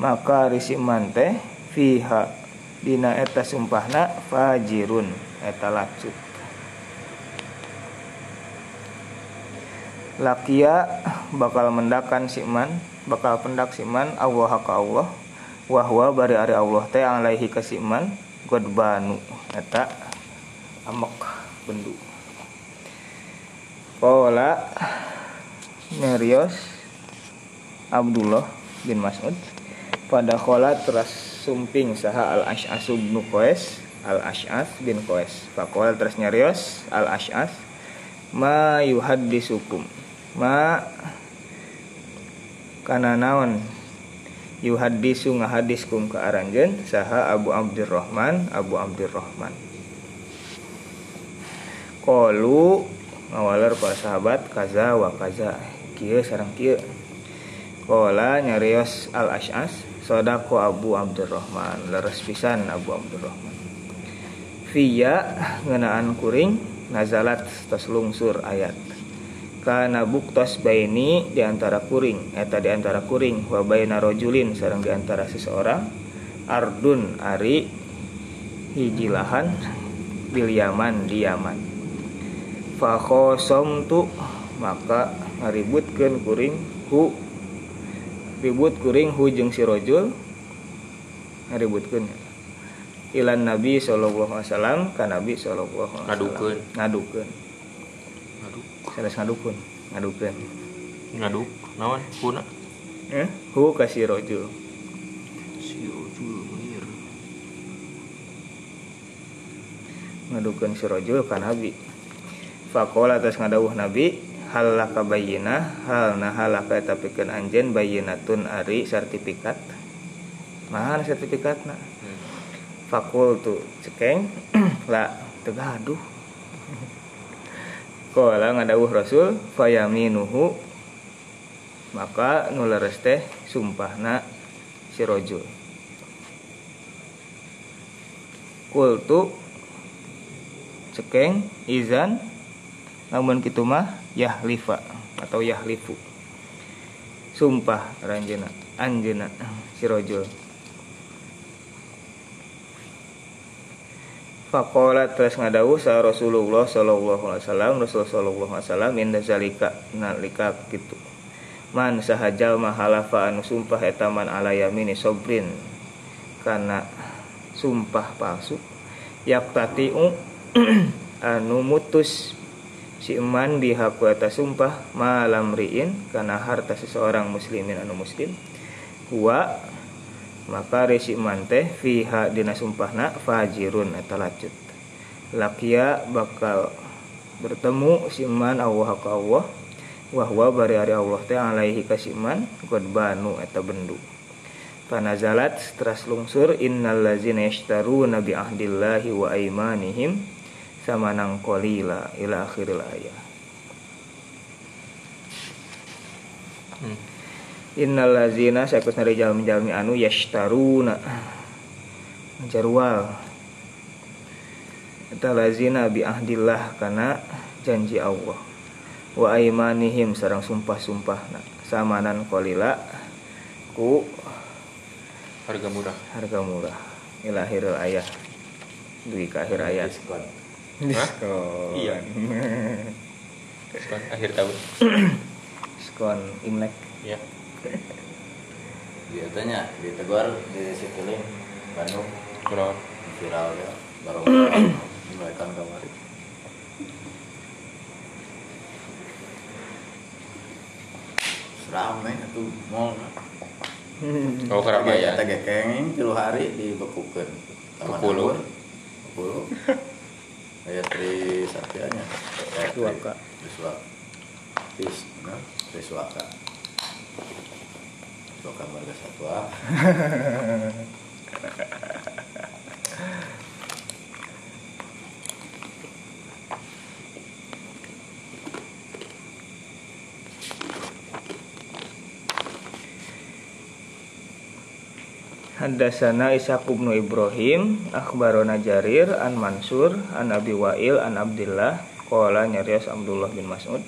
maka risiman teh fiha dina eta sumpahna fajirun eta lacut lakia bakal mendakan si man bakal pendak si man Allah ka Allah wahwa bari ari Allah teh alaihi ka si man godbanu eta amok bendu. Qala Nerios Abdullah bin Mas'ud. Pada kola teras sumping saha al ash'as bin Qais al ash'as bin Qais. Pakola teras nyarios al ash'as ma yuhaddisukum. Ma kana naon? Yuhaddisu ngahadiskum ke aranjeun saha Abu Abdurrahman Abu Abdurrahman Qalu ngawaler para sahabat kaza wa kaza. Kieu sareng kieu Qala nyarios al ash'as sodako Abu Abdurrahman. Leres pisan Abu Abdurrahman. Fiya ngenaan kuring nazalat tos lungsur ayat. Kana buktos baini di antara kuring eta di antara kuring wa baina rajulin sareng di antara seseorang ardun ari hiji lahan bil Yaman di Yaman. Tu maka ngaributkeun kuring hu ribut kuring hu jeung si rajul ngaributkeun ilan nabi sallallahu alaihi wasallam ka nabi sallallahu alaihi wasallam ngadukeun Ngaduk. sanes ngadukun ngadukeun Ngaduk. Naon? Kuna. eh hu ka si rajul Si ujul menir. ngadukeun si rajul ka nabi faqala atas ngadawuh nabi hal laka bayyinah hal nah halaka eta pikeun anjeun bayyinatun ari sertifikat. Mana sertifikatna. Hmm. fakul tuh cekeng lah tegaduh. Kala ngadawuh Rasul fayaminuhu maka nuleres teh sumpahna si rojul. Kultu cekeng izan namun kitu mah yahlifa atau yahlifu. Sumpah ranjena anjena si rojul Fakola terus ngadawuh sa Rasulullah sallallahu alaihi wasallam Rasul sallallahu alaihi wasallam inda zalika nalika kitu man sahajal mahalafa anu sumpah eta man ala yamini sobrin kana sumpah palsu. Yaktatiu anu mutus si eman bihaku eta sumpah malam riin kana harta seseorang muslimin anu muslim huwa maka resi mante fiha dina sumpahna fajirun eta lacut. Lakia bakal bertemu siman Allah ka Allah wahwa bari ari Allah teh alaihi ka siman banu eta bendu. Panazalat teras lungsur innal ladzina yashtaruna bi ahdillahi wa aimanihim samanang qalila ila akhiril ayat Hmm. Innal lazina sakus nari jalmi-jalmi anu yashtaruna. Jarwal Eta lazina bi ahdillah kana janji Allah. Wa aimanihim sarang sumpah-sumpahna samanan qalila ku Harga murah. harga murah. Ila akhiril ayat duwi akhir ayat Diskon. Iya. Diskon akhir tahun. diskon imlek Ya. Biasanya ditegur di Citylink Bandung Kurang. viral ya baru mulaikan kemarin rame itu mall Oh keramaian. Eta gekeng tilu hari dibekukeun. Taman Kepuluh. Anggur. Kepuluh. Aya Tri Tri- Suaka. Triswaka. Tris, nah, Triswaka. Suaka Marga Satwa. Hadasana Ishaq bin Ibrahim Akhbarona Jarir An Mansur An Abi Wa'il An Abdillah Qala nyarios Abdullah bin Mas'ud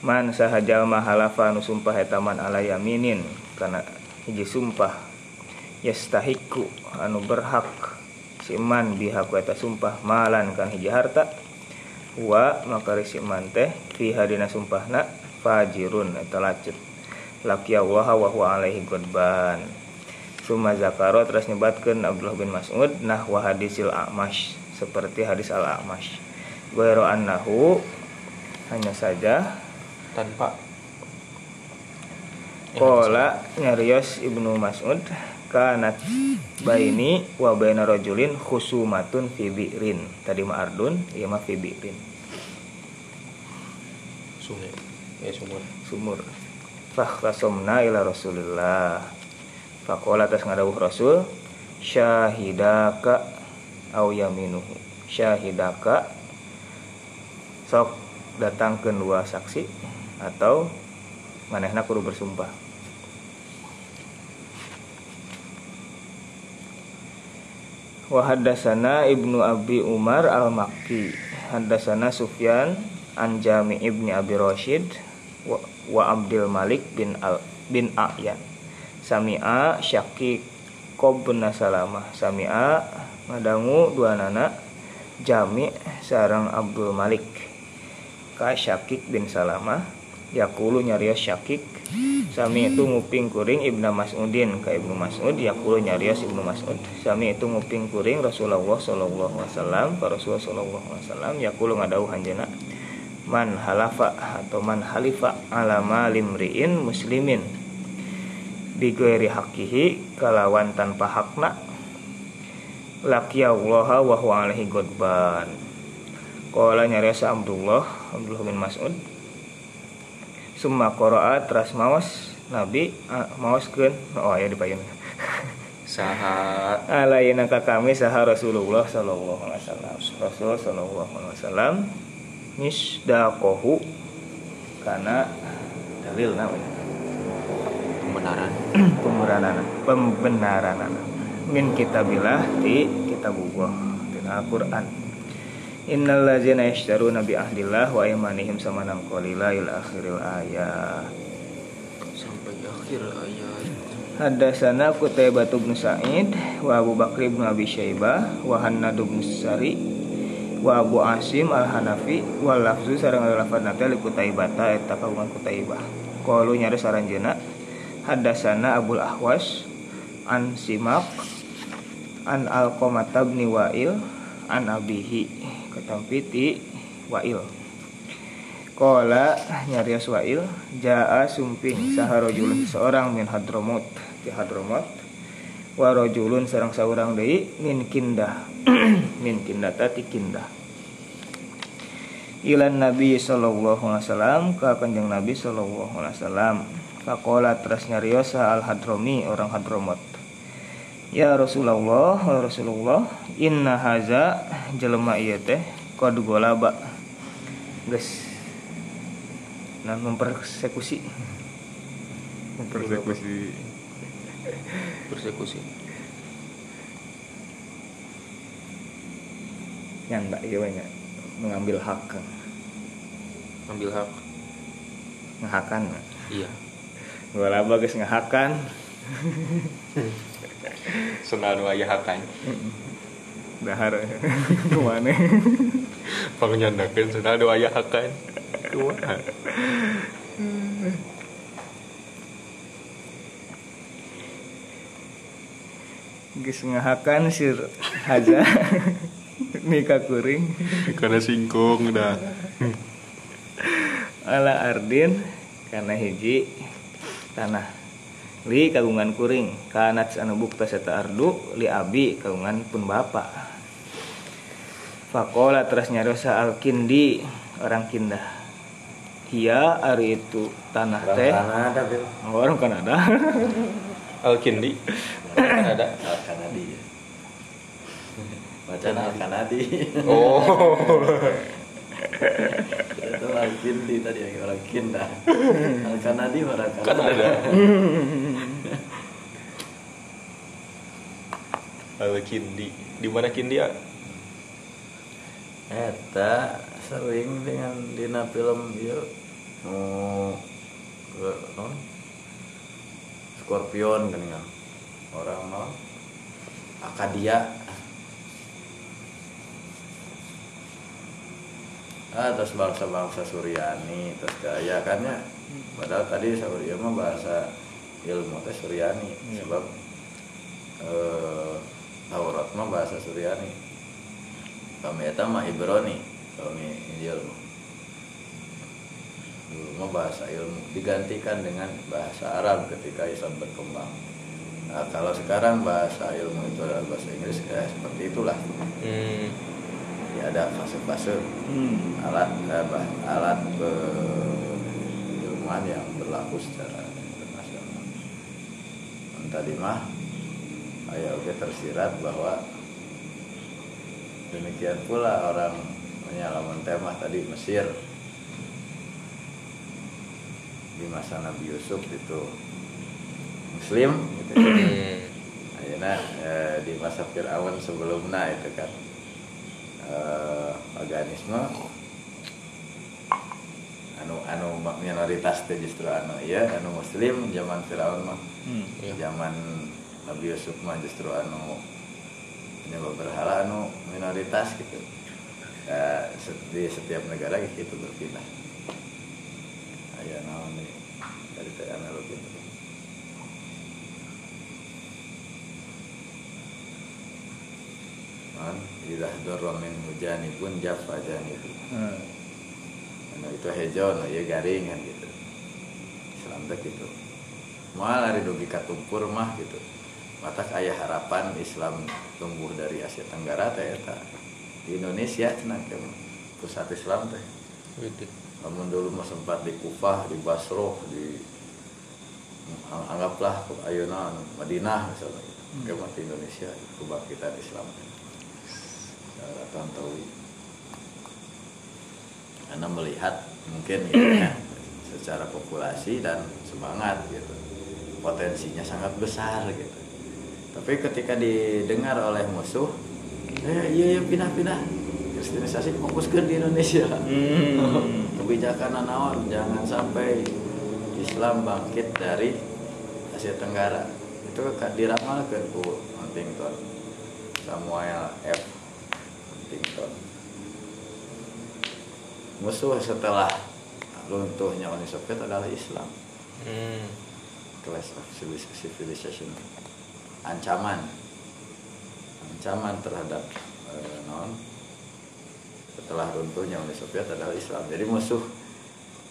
Man sahajal mahalafa nu sumpah etaman ala yaminin Karena hiji sumpah Yastahiku anu berhak Si man bihaku eta sumpah Malan kan hiji harta Wa makari si man teh Fi hadina sumpahna Fajirun eta lacut Laki Allah wa huwa alaihi godban Suma Zakaro terus nyebatkan Abdullah bin Mas'ud nah hadisil A'mash seperti hadis al A'mash. Ghairu annahu hanya saja tanpa Kola nyarios Ibnu Mas'ud kanat baini wa baina rajulin khusumatun fi bi'rin. Tadi mah ardun, ieu mah fi bi'rin. sungai ya sumur Sumur. Fakhtasomna ila Rasulillah. Faqala atas ngadawuh Rasul syahidaka au yaminuhu. Syahidaka sok datang dua saksi atau manehna kudu bersumpah. Wa haddatsana Ibnu Abi Umar Al-Makki. Haddatsana Sufyan an Jami ibni Abi Rashid wa, wa Abdul Malik bin Al bin A'yan. Sami'a Syakik bin Salamah. Sami'a ngadangu dua nana. Jami sarang Abdul Malik. Ka Syakik bin Salamah. Yakulu nyarios Syakik Sami itu nguping kuring Ibnu Mas'udin. Ka Ibnu Mas'ud Yakulu nyarios Ibnu Mas'ud. Sami itu nguping kuring Rasulullah sallallahu alaihi wasallam. Ka Rasulullah sallallahu alaihi wasallam Yakulu ngadauh hanjeuna Man halafa atau man halifa ala malimriin muslimin Bigoiri hakihi kalawan tanpa hakna. Laki Allah wa huwa alaihi godban Kala nyarios Abdullah Abdullah bin Mas'ud. Summa qara'a teras maos Nabi ah, maoskeun oh ya dipayun. Saha. Alayna ka kami saha Rasulullah sallallahu alaihi wasallam. Rasul sallallahu alaihi wasallam misdaqahu kana dalil namanya pembenaran. Pembenaran. Pembenaran. Min kitabillah di kitabullah di Al-Qur'an. Innal ladzina yashtaruna bi ahdillah wa imanihim samanan qalila ila akhiril ayat sampai akhir ayat Hadasana Qutaibah bin Sa'id wa Abu Bakr bin Abi Syaibah wa Hannad bin Sari wa Abu Asim Al-Hanafi wa lafzu sareng lafaz nate li Qutaibah ta eta kagungan Qutaibah. Qalu nyari saranjeuna Hadasana Abul Ahwas an Simak an Alqamah bin Wa'il an Abihi. Katampiti Wa'il. Kola nyarios Wa'il Ja'a sumping saharojulun seorang min hadromot. Di hadromot Wa rojulun sarang saurang deui min kindah. Min kindah tati kindah. Ilan Nabi sallallahu alaihi wasallam ka kanjeng Nabi sallallahu alaihi wasallam Fakola teras nyarios al hadromi orang hadromot Ya Rasulullah, ya Rasulullah, inna haza jelema ieu teh qad golaba. Geus nah mempersekusi. persekusi persekusi Nyanda ieu we nya mengambil hak. ambil hak Ngahakan. iya Golaba geus ngahakan. senal nu aya hakan Dahar. Ke mana? pangnyandakeun senal nu aya hakan kumaha Geus ngahakan sir haja nikah kuring. Karena singkong dah. Ala ardin karena hiji tanah. Li kagungan kuring kanat anu bukta serta ardu li abi kagungan pun bapak Fakola terus nyarosa al kindi orang kindah Iya hari itu tanah teh. Kanada bil. Oh, orang Kanada. Al-Kindi kan ada Al Kanadi. Bacaan Al Kanadi. Oh Al Kindi tadi yang orang Kinda. Al Kanadi orang kan Kanada. Ada Al-Kindi di mana Kindi ya Eta sering dengan dina film ieu nu ke non? Scorpion kan kan orang non? Akadia ah terus bangsa-bangsa Suryani terus kaya kan ya. Padahal tadi Surya mah bahasa ilmu teh Suryani. Sebab eh, Taurat mah bahasa Suryani. Kami eta mah Ibrani kami Injil mah dulu mah bahasa ilmu. Digantikan dengan bahasa Arab ketika Islam berkembang. Nah kalau sekarang bahasa ilmu itu adalah bahasa Inggris. Ya seperti itulah. Hmm. Ya ada fase-fase hmm. alat eh, alat ilmuwan yang berlaku secara internasional Dan tadi mah ayah oke tersirat bahwa demikian pula orang menyalaman tema tadi Mesir di masa Nabi Yusuf itu Muslim gitu. Hmm. Ayeuna eh, di masa Fir'aun sebelumnya itu kan eh, paganisme anu anu minoritas teh justru anu iya anu muslim zaman Firaun mah Hmm. Iya. zaman Nabi Yusuf mah justru anu nyembah berhala anu minoritas gitu Ya, se- di setiap negara gitu berpindah aya naon nih dari teh analogi Man, idah dorro min hujani pun jaffa janibu Hmm. Anu itu hejo, no ya garing kan gitu. Islam teh gitu. Mal ari dugi katumpur mah gitu. Mata aya harapan Islam tumbuh dari Asia Tenggara teh eta. Di Indonesia cenah pusat Islam teh. Widih. Namun dulu mah sempat di Kufah, di Basroh, di ang- anggaplah ayeuna anu Madinah misalnya gitu. Kemat di Indonesia kebangkitan Islam Tantowi karena melihat mungkin ya, secara populasi dan semangat gitu. Potensinya sangat besar gitu. Tapi ketika didengar oleh musuh eh iya iya pindah-pindah. Kristenisasi fokuskan di Indonesia. Hmm. kebijakan naon jangan sampai Islam bangkit dari Asia Tenggara. Itu ka- diramalkan ku Huntington. Samuel F Huntington musuh setelah runtuhnya Uni Soviet adalah Islam. Hmm. clash of civil- civilization. Ancaman. Ancaman terhadap eh, non setelah runtuhnya Uni Soviet adalah Islam. Jadi musuh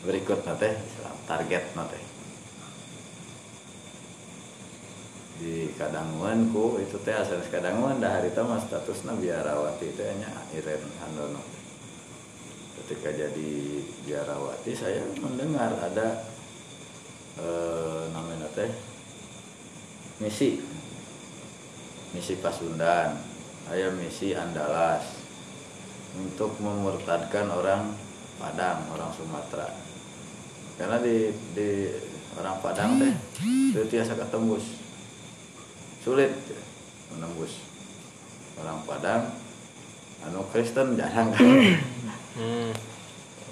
berikut nate Islam target nate di kadanguan ku itu teh asal kadanguan dah hari mah statusna biarawati teh nya Iren Handono. Ketika jadi biarawati saya mendengar ada eh, namanya teh misi. Misi Pasundan. Saya misi Andalas. Untuk memurtadkan orang Padang orang Sumatera. Karena di di orang Padang teh itu biasa ketembus sulit ya, menembus orang Padang. Anu Kristen jarang kan? Hmm.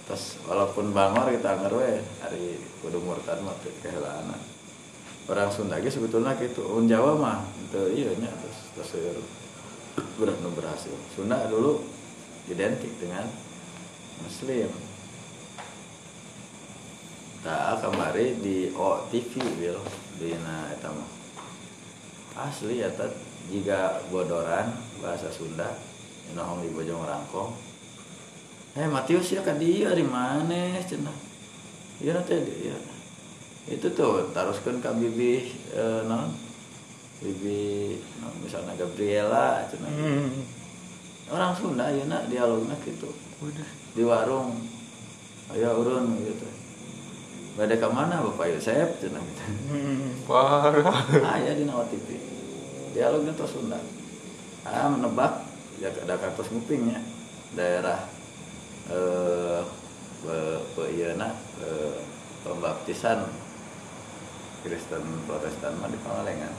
terus walaupun bangor kita ngerwe hari kudu murtad mah teu keheulaanan orang Sunda ge sebetulnya gitu orang Jawa mah itu iya nya terus terus berat nu berhasil. Sunda dulu identik dengan Muslim. Tak kemari di OTV bil di na eta mah asli eta jika bodoran bahasa Sunda nohong di Bojong Rangkong Eh Matius ya kan dia di mana cenah. Iya nanti dia. itu tuh teruskan ke bibi eh, non bibi non, misalnya Gabriela cenah. Hmm. orang Sunda ya nak dialognya gitu di warung ayo urun gitu Bada ke mana Bapak Yosep cenah gitu. Hmm. Parah. Ah ya di Nawa TV. Dialognya tuh Sunda. Ah menebak ya ada katos ngupingnya daerah eh ieu na, eh, pembaptisan Kristen Protestan mah di Pangalengan.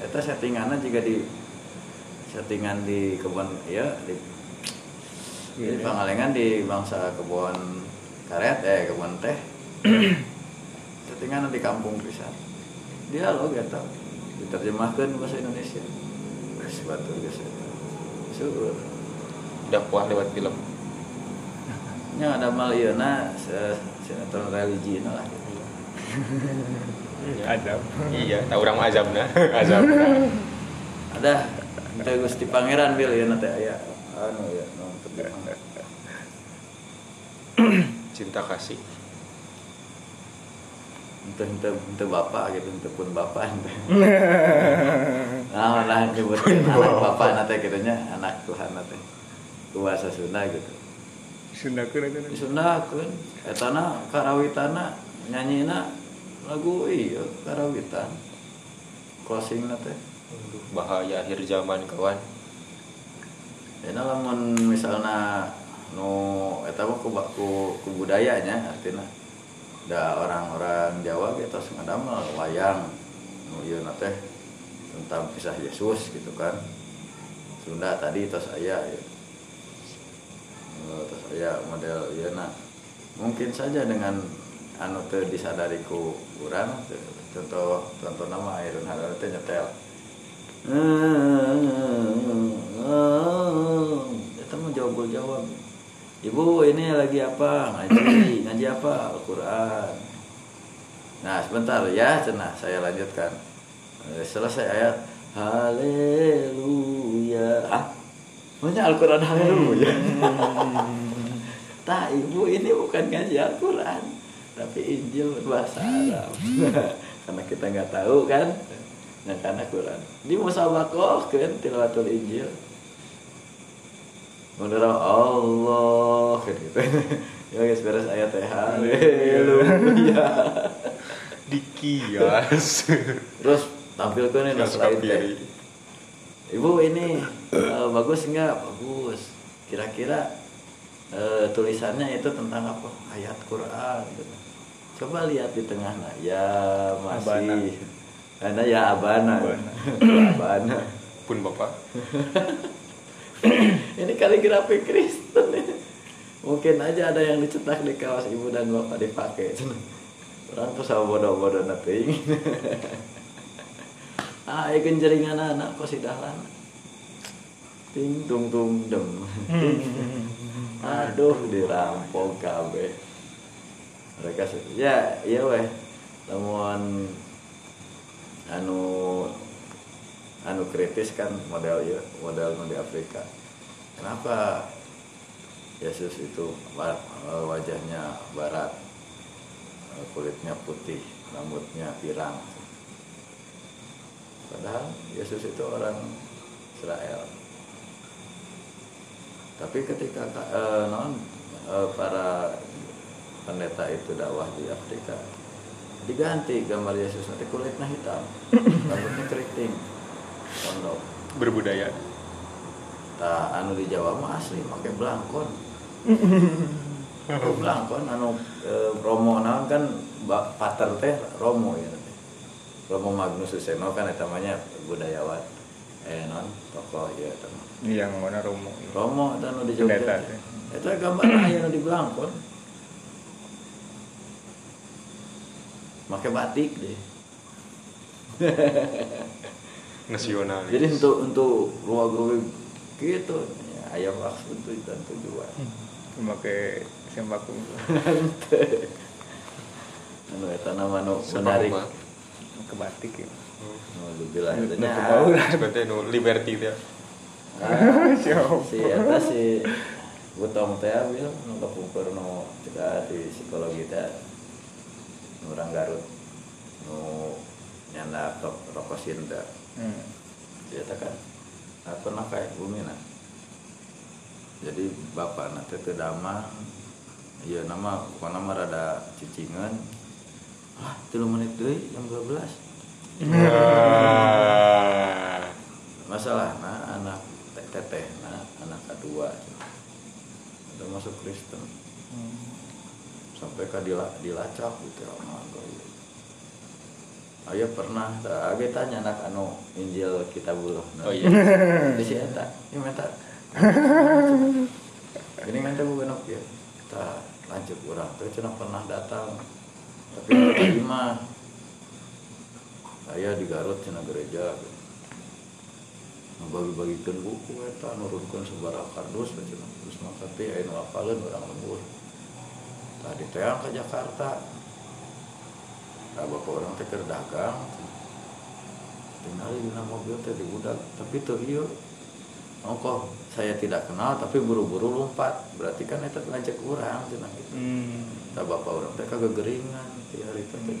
Eta settinganna juga di settingan di kebun ya di di Pangalengan di bangsa kebun karet eh kebun teh settingan di kampung pisan dialog eta diterjemahkan bahasa Indonesia geus batur geus eta syukur Dakwah lewat film. nya ada mal ieu na se- sinetron religi lah gitu. Adab. Iya, tahu orang mah azabna. azabna. ada teh Gusti Pangeran bil ieu na teh aya anu ya. Cinta kasih. Ente ente ente bapak gitu ente pun bapak. Ente nah lah nyebutin anak bapak. nate gitu nya anak Tuhan nate kuasa Sunda gitu. Sundakeun eta. disundakeun etana karawitana nyanyina lagu iya karawitan. Closing Aduh, bahaya akhir zaman kawan. Enak lamun misalnya nu eta mah ku, ku, ku budayanya artinya da orang-orang Jawa kita ngadamel wayang nu ieu na teh tentang kisah Yesus gitu kan Sunda tadi tos aya ya. Eh, tos aya model ieu na mungkin saja dengan anu teu disadari ku urang contoh contoh nama Airun Halal teh nyetel Itu mau jawab jawab. Ibu ini lagi apa? Ngaji, ngaji apa? Al-Quran. Nah sebentar ya, cenah saya lanjutkan. Eh, Selesai ayat Haleluya. Ah, banyak Al-Quran Haleluya. Tak ibu ini bukan ngaji Al-Quran, tapi Injil bahasa Arab. Karena kita nggak tahu kan, nah karena Quran. Di musabakoh kan tilawatul Injil. Menurut Allah gitu. Ya guys beres ayat teh Haleluya. Dikias. Terus tampilkan ini slide teh. kiri. Ibu ini eh, bagus nggak? Bagus. Kira-kira eh, tulisannya itu tentang apa? Ayat Quran. Gitu. Coba lihat di tengah nah. Ya Abana. masih. Karena ya abana. Abana. abana. Pun bapak. ini kaligrafi Kristen ini. Mungkin aja ada yang dicetak di kaos ibu dan bapak dipakai. Orang tuh sama bodoh-bodoh nating. ah, ikan jaringan anak kok si dahlan. Ting tung tung dem. Aduh, dirampok kabeh. Mereka ya, iya weh. Namun anu anu kritis kan model ya model di Afrika. Kenapa? Yesus itu eh, wajahnya barat eh, kulitnya putih rambutnya pirang. Padahal Yesus itu orang Israel. Tapi ketika ka- eh, non eh, para pendeta itu dakwah di Afrika diganti gambar Yesus nanti kulitnya hitam rambutnya keriting pondok Berbudaya. Tah anu di Jawa mah asli pakai belangkon. Pakai belangkon anu e, Romo naon kan pater teh Romo ya teh. Romo Magnus Suseno kan namanya budayawan. Eh non tokoh ya eta mah. Yang mana Romo? Romo eta anu di Jogja. Eta gambar aya anu di belangkon. Make batik deh. Nasionalis. Jadi untuk untuk ruang gitu ya, ayam maksud itu dan tujuan. Memakai sembako. anu eta nama nu Sebab menarik. Ke batik ya. nu dibilang Nu itu nya kebau lah. Sebenarnya nu liberty teh. ah, Siapa? si eta si Butong teh bilang nu kepungkur nu kita di psikologi teh nu orang Garut anak rok rokok sinda Hmm. dia kan nah, pernah kayak bumi nah. Jadi bapak nanti teu damang iya nama pokoknya nama rada cicingan. Ah tilu menit deui jam 12 Ah. masalah nah anak teteh nah anak kedua. Udah masuk Kristen. Sampai ke dila, dilacak gitu ya sama goy. Ayo pernah tak age tanya anak anu Injil kita buluh. Oh iya. Di si eta, ieu minta. Ini minta bu genep ya. Kita lanjut urang teh cenah pernah datang. Tapi terima. Saya di Garut cenah gereja. Ngebagi-bagikeun buku eta nurunkeun sabaraha kardus cenah. Terus maka teh aya nu apaleun urang lembur. Tadi teang ke Jakarta. Nah, bapak orang teh dagang. Tinggal di dalam mobil teh di budak. Tapi tuh iya. Ongkoh saya tidak kenal tapi buru-buru lompat. Berarti kan itu ngajak orang cenah gitu. Hmm. Nah, bapak orang teh kagak geringan ti hari teh. teh.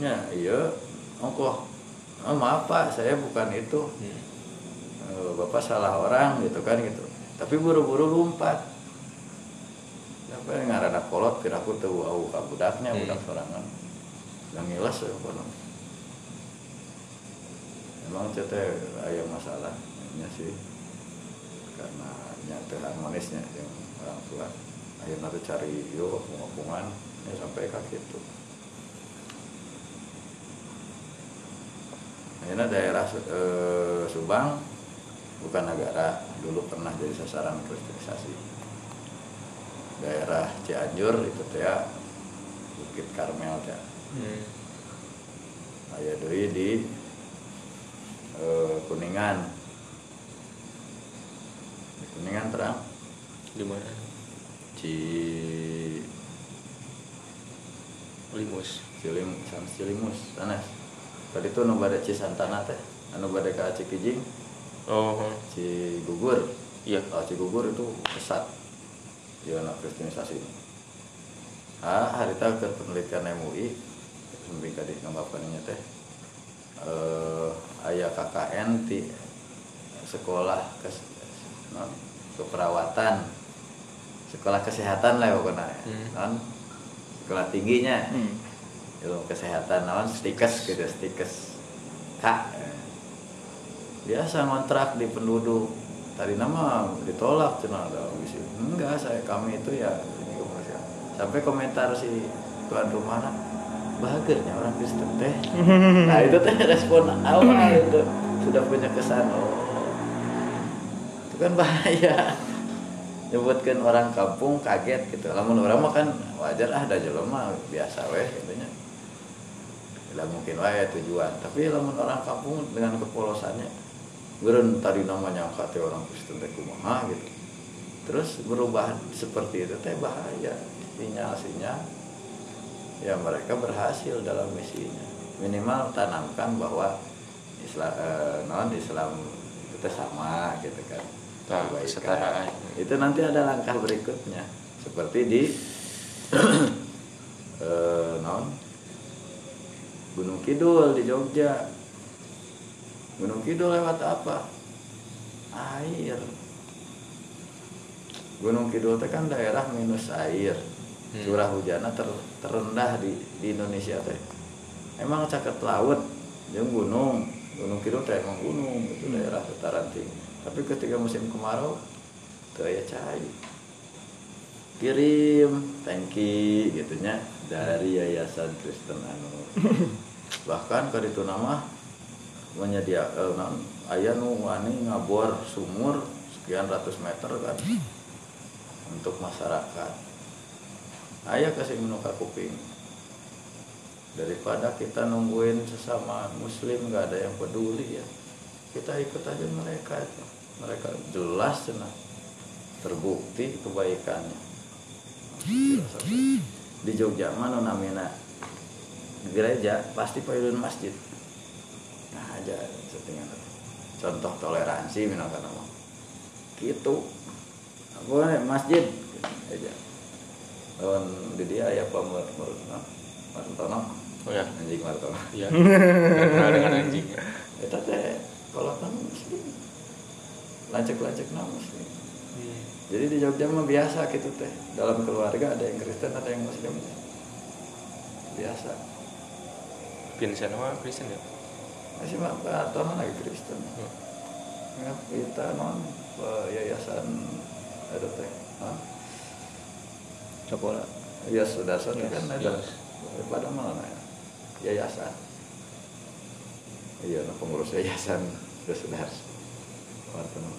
Ya, iya. Ongkoh. Oh, maaf Pak, saya bukan itu. Hmm. Eh, Bapak salah orang gitu kan gitu. Tapi buru-buru lompat. Apa yang ngarana kolot kira aku tahu au ka budaknya Hmm. budak sorangan. Yang ngilas ya kono. Emang cete aya masalah nya sih. Karena nyata harmonisnya yang orang tua. Akhirnya tuh cari yo pengapungan ya sampai ke gitu. Akhirnya daerah eh, Subang bukan negara dulu pernah jadi sasaran kristenisasi daerah Cianjur itu teh ya, Bukit Karmel teh Hmm. aya deui di eh, Kuningan di Kuningan terang Di mana? Ci Limus. Cilim San Cilimus sanes tadi tuh nu bade Cisantana teh anu bade ka Cikijing Oh. Cigugur Iya. kalau Cigugur itu pesat dia anak kristenisasi ah hari tahu ke penelitian MUI sampai tadi ngambapaninya teh eh ayah KKN di sekolah kes, non, keperawatan sekolah kesehatan lah pokoknya Hmm. non sekolah tingginya Hmm. ilmu kesehatan non stikes gitu stikes kak biasa ngontrak di penduduk tadi nama ditolak cina ada enggak saya kami itu ya ini komersial. sampai komentar si tuan rumah bahagianya orang Kristen teh. Nah itu teh respon awal itu. Sudah punya kesan oh itu kan bahaya. Nyebutkan orang kampung kaget gitu. Lamun orang mah kan wajar ah ada jelema biasa weh katanya. Tidak mungkin wae tujuan. Tapi lamun orang kampung dengan kepolosannya geren tadi namanya angkat orang Kristen teh kumaha gitu. Terus berubah seperti itu teh bahaya. Sinyal-sinyal ya mereka berhasil dalam misinya. Minimal tanamkan bahwa Islam eh, non Islam itu sama gitu kan. Nah, kesetaraan. itu nanti ada langkah berikutnya. Seperti di eh, non Gunung Kidul di Jogja Gunung Kidul lewat apa? Air. Gunung Kidul itu kan daerah minus air. Hmm. curah hujannya ter- terendah di, di Indonesia teh. Emang caket laut yang gunung. Gunung Kidul teh emang gunung itu daerah dataran tinggi. Tapi ketika musim kemarau tuh ya cahaya kirim tangki gitunya dari Yayasan Kristen Anu bahkan ke itu nama menyediakan ayah nu wani ngabor sumur sekian ratus meter kan untuk masyarakat. Ayah kasih menuka kuping. Daripada kita nungguin sesama muslim nggak ada yang peduli ya. Kita ikut aja mereka itu. Mereka jelas cenah terbukti kebaikannya. Di Jogja mana namina gereja pasti payudun masjid nah aja setengah. Contoh toleransi misalkan nama gitu. Apa masjid aja. Lawan di dia ya pamer menurut Martono. Oh ya. anjing martabak Iya. Pernah dengan anjing. Eta teh kalau kan muslim. Lancek-lancek nama muslim. Jadi di Jogja mah biasa gitu teh. Dalam keluarga ada yang Kristen ada yang muslim. Biasa. Vincent mah Kristen ya. Masih mah atau lagi Kristen? Hmm. ya, kita non eh, yayasan ada teh ah, sekolah. Ya sudah sudah Yes, kan ada. Yes. pada mana ya? Yayasan. Iya pengurus yayasan. Sudah sudah. Nama.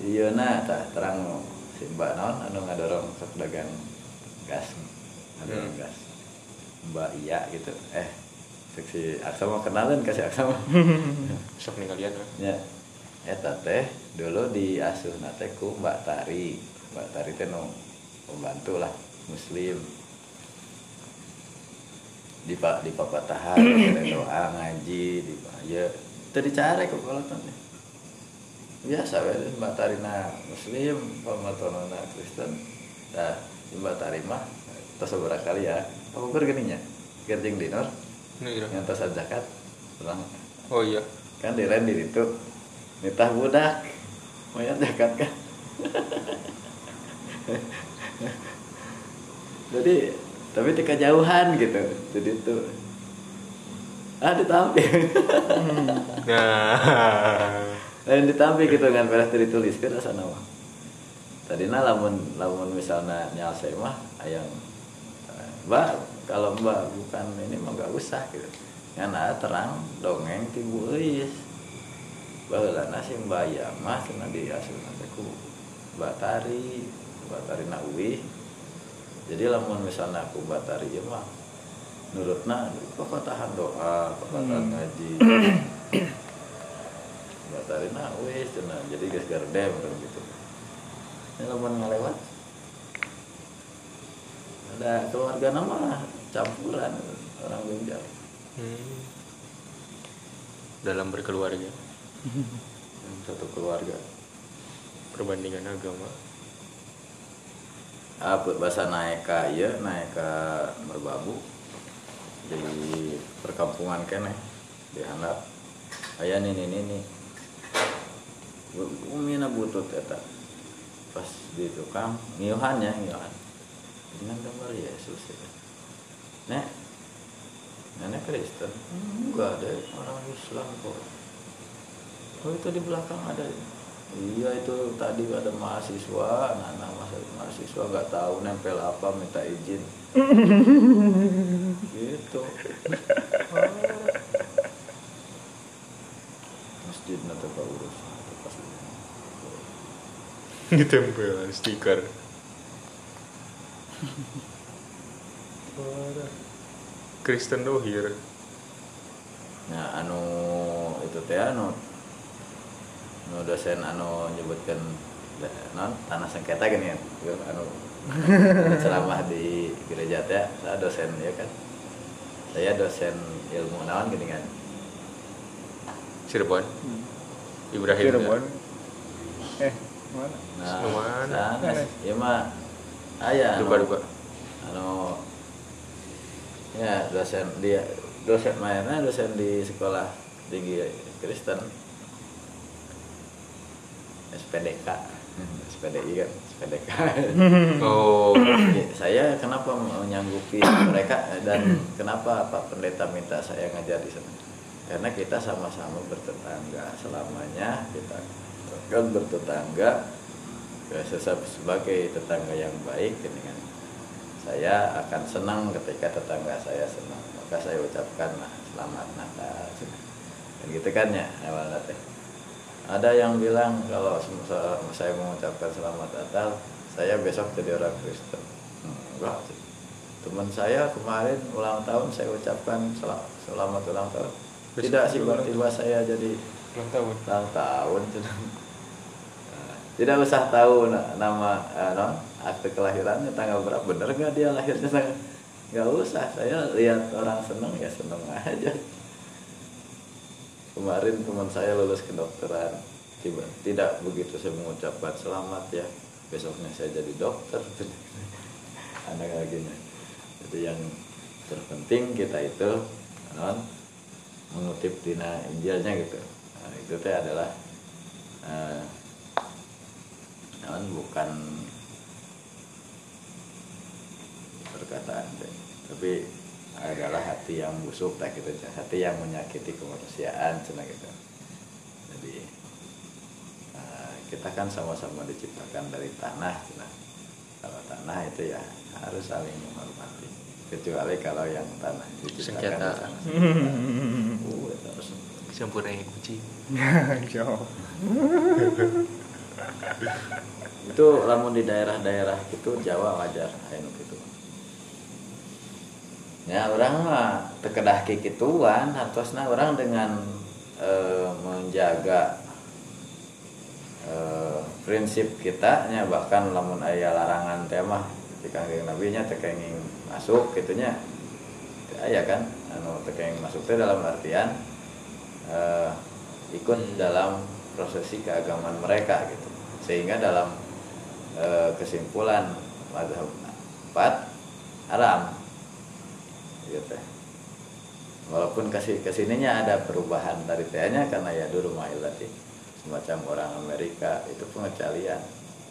iya nah tak terang si mbak non anu ngadorong sok dagang gas ngadorong Hmm. gas mbak iya gitu. Eh seksi aksa mau kenalan kasih aksa mah Sok ninggalian lah. ya. Eta teh dulu di asuh nate ku mbak Tari. Mbak Tari teh nu pembantu lah muslim. Di pak di papatahan doa ngaji di ya itu dicari kok kalau tadi biasa we mbak Tarina muslim pematonona Kristen. Nah mbak Tari mah tos beberapa kali ya apa bergeninya kerjeng dinor tos zakat orang Oh iya. kan di di itu nitah budak. Mayat zakat kan? Jadi tapi tika jauhan gitu. Jadi itu. Ah ditampil Nah. lain ditampil gitu kan beres ditulis kan asa nama. Tadi lamun lamun misalnya nyalse mah ayang mbak kalau mbak bukan ini mah gak usah gitu. Karena terang dongeng tibu eis baheulana si mbak ya mah cenah di mbak tari mbak tari na uwi. Jadi lamun misalnya aku mbak tari ya mah nurutna pokok tahan doa pokok tahan ngaji. Mbak tari na uwi cenah jadi geus gardem gitu. Ini lamun ngalewat ada keluarga nama campuran orang Banjar Hmm. Dalam berkeluarga. satu keluarga Perbandingan agama. apa bahasa naik naik ke merbabu di perkampungan kene di handap aya nih nih nih nih umina butut eta pas di tukang ngiuhan ya ngiuhan dengan gambar Yesus ya. nek nenek Kristen enggak ada orang Islam kok. Oh itu di belakang ada. Iya itu tadi ada mahasiswa nah, nah mahasiswa, mahasiswa nggak tahu nempel apa minta izin. Gitu. Masjid nanti pak urus Ditempel stiker. Kristen dohir. Nah, anu itu teh anu anu dosen anu nyebutkan non tanah sengketa gini ya anu anu ceramah di gereja teh saya dosen ya kan saya dosen ilmu naon gini kan Cirebon. Ibrahim. Cirebon eh mana nah sana ya mah aya anu, Duga duga. anu ya dosen dia dosen mainnya dosen di sekolah tinggi Kristen. SPDK SPDI kan SPDK Oh. Ya, saya kenapa menyanggupi mereka dan kenapa Pak Pendeta minta saya ngajar di sana? Karena kita sama-sama bertetangga. Selamanya kita kan bertetangga ya, sebagai tetangga yang baik dengan saya akan senang ketika tetangga saya senang. Maka saya ucapkan lah selamat Natal. Dan gitu kan ya awalnya teh. Ada yang bilang kalau saya mengucapkan selamat Natal saya besok jadi orang Kristen. Hmm, enggak. Teman saya kemarin ulang tahun saya ucapkan sel- selamat ulang tahun. Besok tidak sih tiba-tiba saya jadi Ulang tahun. ulang tahun cenah. Nah, tidak usah tahu na- nama eh, non, akte kelahirannya tanggal berapa. Bener nggak dia lahirnya tanggal? Nggak usah. Saya lihat orang seneng ya seneng aja. Kemarin teman saya lulus kedokteran. Tiba tidak begitu saya mengucapkan selamat ya. Besoknya saya jadi dokter. Anak lagi jadi yang terpenting kita itu non mengutip dina Injilnya gitu. Nah, itu teh adalah eh, non bukan perkataan teh tapi adalah hati yang busuk tak gitu hati yang menyakiti kemanusiaan cina gitu jadi eh, kita kan sama-sama diciptakan dari tanah cina. Kalau tanah itu ya harus saling menghormati. Kecuali kalau yang tanah diciptakan Sengketa. sana uh, itu harus. Campur yang kucing. Jauh. itu lamun di daerah-daerah itu Jawa wajar anu gitu. Ya orang mah tekedah kikituan hartosna orang dengan eh, menjaga eh, prinsip kita nya bahkan lamun aya larangan tema kanggeng nabi nya tekenging masuk gitunya. Aya kan? Anu tekenging masuk teh dalam artian eh, ikut dalam prosesi keagamaan mereka gitu. Sehingga dalam eh, kesimpulan mazhab 4 haram. Gitu walaupun kasih ke sininya ada perubahan dari tehnya karena ya dulu mailati semacam orang Amerika itu pengecualian.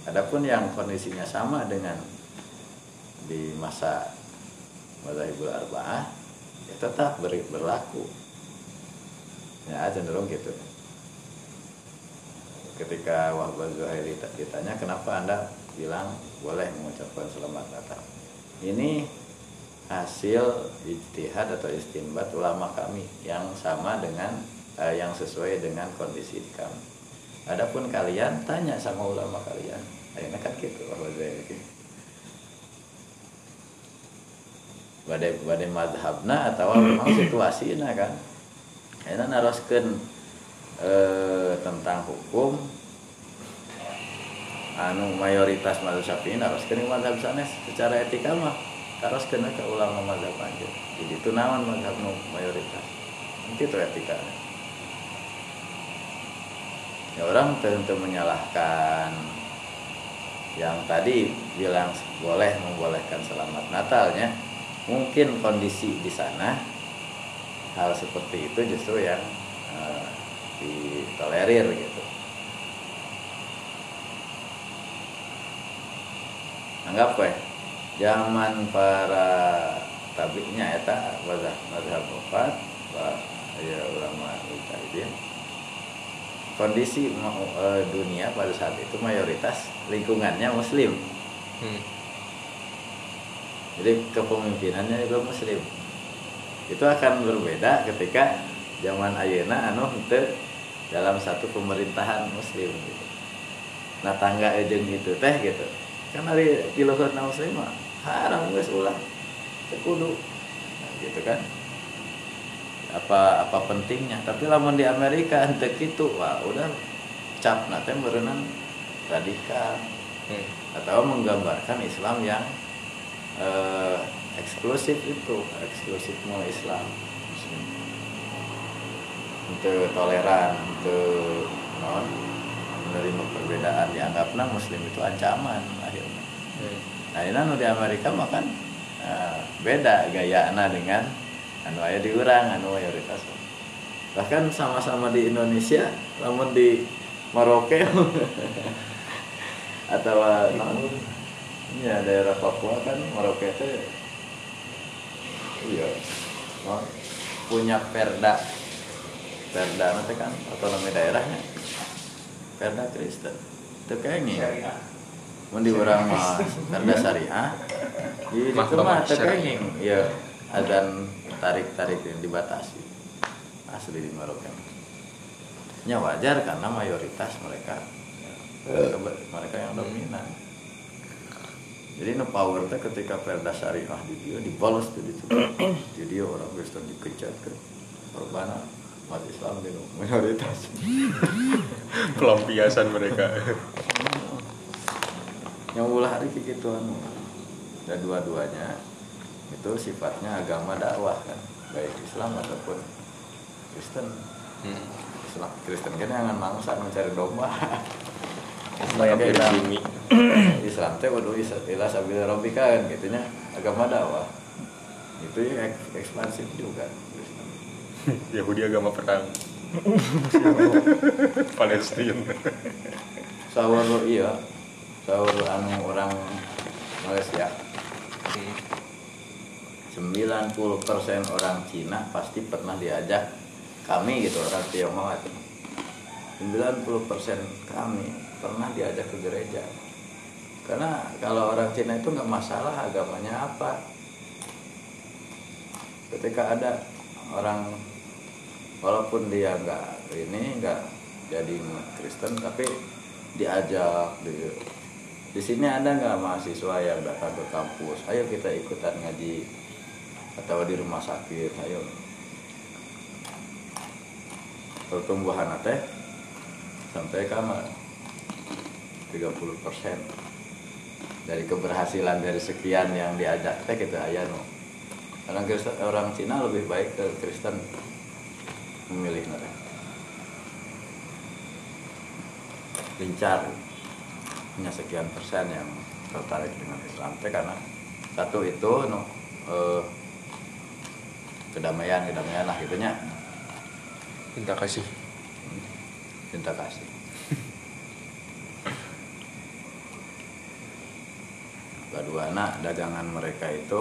Adapun yang kondisinya sama dengan di masa mazhabul arba'ah ya tetap beri- berlaku. Ya cenderung gitu. Ketika Wahbah Zuhairi ditanya kenapa anda bilang boleh mengucapkan selamat Natal ini hasil ijtihad atau istimbat ulama kami yang sama dengan eh, yang sesuai dengan kondisi di kami. Adapun kalian tanya sama ulama kalian. Akhirnya kan gitu badai. Badai madhabna atau memang situasinya kan. Akhirnya naroskeun eh, tentang hukum anu mayoritas mazhab Syafi'i naroskeun yang mazhab sanes secara etika mah. Taroskeun ke ulama mazhab aja jadi itu naon mazhab nu mayoritas? Nanti itu etika ya orang tentu menyalahkan. Yang tadi bilang boleh membolehkan selamat Natalnya mungkin kondisi di sana hal seperti itu justru yang eh, ditolerir gitu anggap we zaman para tabinya eta mazhab mazhab opat ya ulama mujtahidin kondisi mau- eh, dunia pada saat itu mayoritas lingkungannya muslim. Hmm. jadi kepemimpinannya juga muslim. Itu akan berbeda ketika zaman ayeuna anu henteu dalam satu pemerintahan muslim gitu. nah tangga ejeng itu teh gitu hari di luhur muslim mah. Haram geus ulah. Teu kudu nah, gitu kan. Apa apa pentingnya? Tapi lamun di Amerika henteu kitu wah udah cap nate berenang radikal. Hmm. atau menggambarkan Islam yang eh, eksklusif itu eksklusifme Islam. Untuk toleran untuk non menerima perbedaan. Dianggapnya Muslim itu ancaman akhirnya nah ini anu di Amerika mah kan eh, beda gaya dengan anu aya di urang anu mayoritas bahkan sama-sama di Indonesia namun di Merauke atau non ya daerah Papua kan Merauke itu iya non, punya perda. Perda nanti kan otonomi daerahnya. Perda Kristen. Itu kayaknya mun di urang mah perda syariah di itu mah Bapak, teu syariah. kenging ya adzan tarik-tarik yang dibatasi. Asli di Merauke nya wajar karena mayoritas mereka mereka, mereka yang dominan. Jadi no power teh ketika perda syariah di dia dibalas tuh di di dia orang Kristen dikejar ke korban umat Islam di mayoritas. Pelampiasan mereka. yang ulah hari kayak gitu anu dan dua-duanya itu sifatnya agama dakwah kan baik Islam ataupun Kristen Hmm. Islam Kristen kan jangan mangsa mencari domba bilang. Islam Islam teh kudu ilah sabila rabbika kan gitunya agama dakwah itu ya eks- ekspansif juga. Yahudi agama perang. Palestina. sahur iya sahur anu orang Malaysia. Hmm. 90% orang Cina pasti pernah diajak kami gitu orang Tionghoa itu. 90% kami pernah diajak ke gereja. Karena kalau orang Cina itu nggak masalah agamanya apa. Ketika ada orang walaupun dia nggak ini nggak jadi Kristen tapi diajak di di sini ada nggak mahasiswa yang datang ke kampus? Ayo kita ikutan ngaji atau di rumah sakit ayo. Pertumbuhan teh sampai kamar 30% dari keberhasilan dari sekian yang diajak teh kita aya no. Orang Kristen orang Cina lebih baik ke Kristen memilih mereka. Lincar hanya sekian persen yang tertarik dengan Islam teh karena satu itu no, eh, kedamaian kedamaian lah gitunya Cinta kasih. cinta kasih. Kedua anak dagangan mereka itu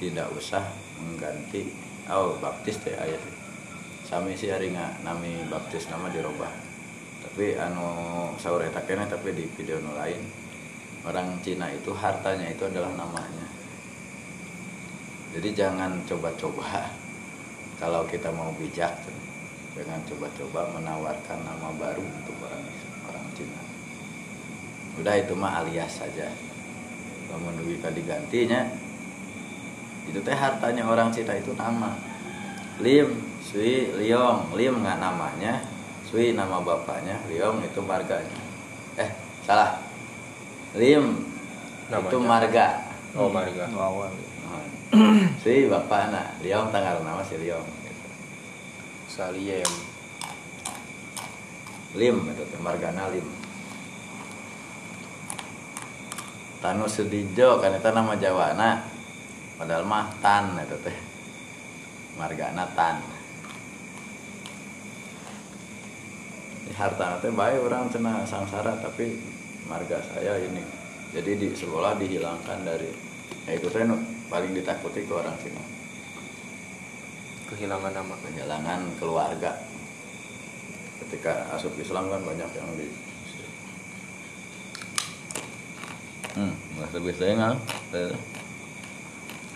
tidak usah mengganti. Oh baptis teh ayat sami sih hari nggak nami baptis nama dirubah tapi anu sahur eta kene tapi di video nu lain orang Cina itu hartanya itu adalah namanya. Jadi jangan coba-coba. Kalau kita mau bijak jangan coba-coba menawarkan nama baru untuk orang orang Cina. Udah itu mah alias saja. Kalau menunggu digantinya itu teh hartanya orang Cina itu nama. Lim Sui Liong. Lim nggak namanya Sui nama bapaknya Liong itu marganya. Eh salah. Lim itu Namanya. marga. Oh, marga. Awal Sui bapak anak. Liong tanggal nama si gitu. Saliem. Lim itu teh margana Lim. Tanu Sudijo kan itu nama Jawana padahal mah Tan itu teh. Margana Tan harta teh baik orang cina sangsara tapi marga saya ini. Jadi di sekolah dihilangkan dari ya itu teh nu paling ditakuti ke orang Cina Kehilangan nama. kehilangan keluarga. Ketika asup Islam kan banyak yang di hmm nggak lebih saya nggak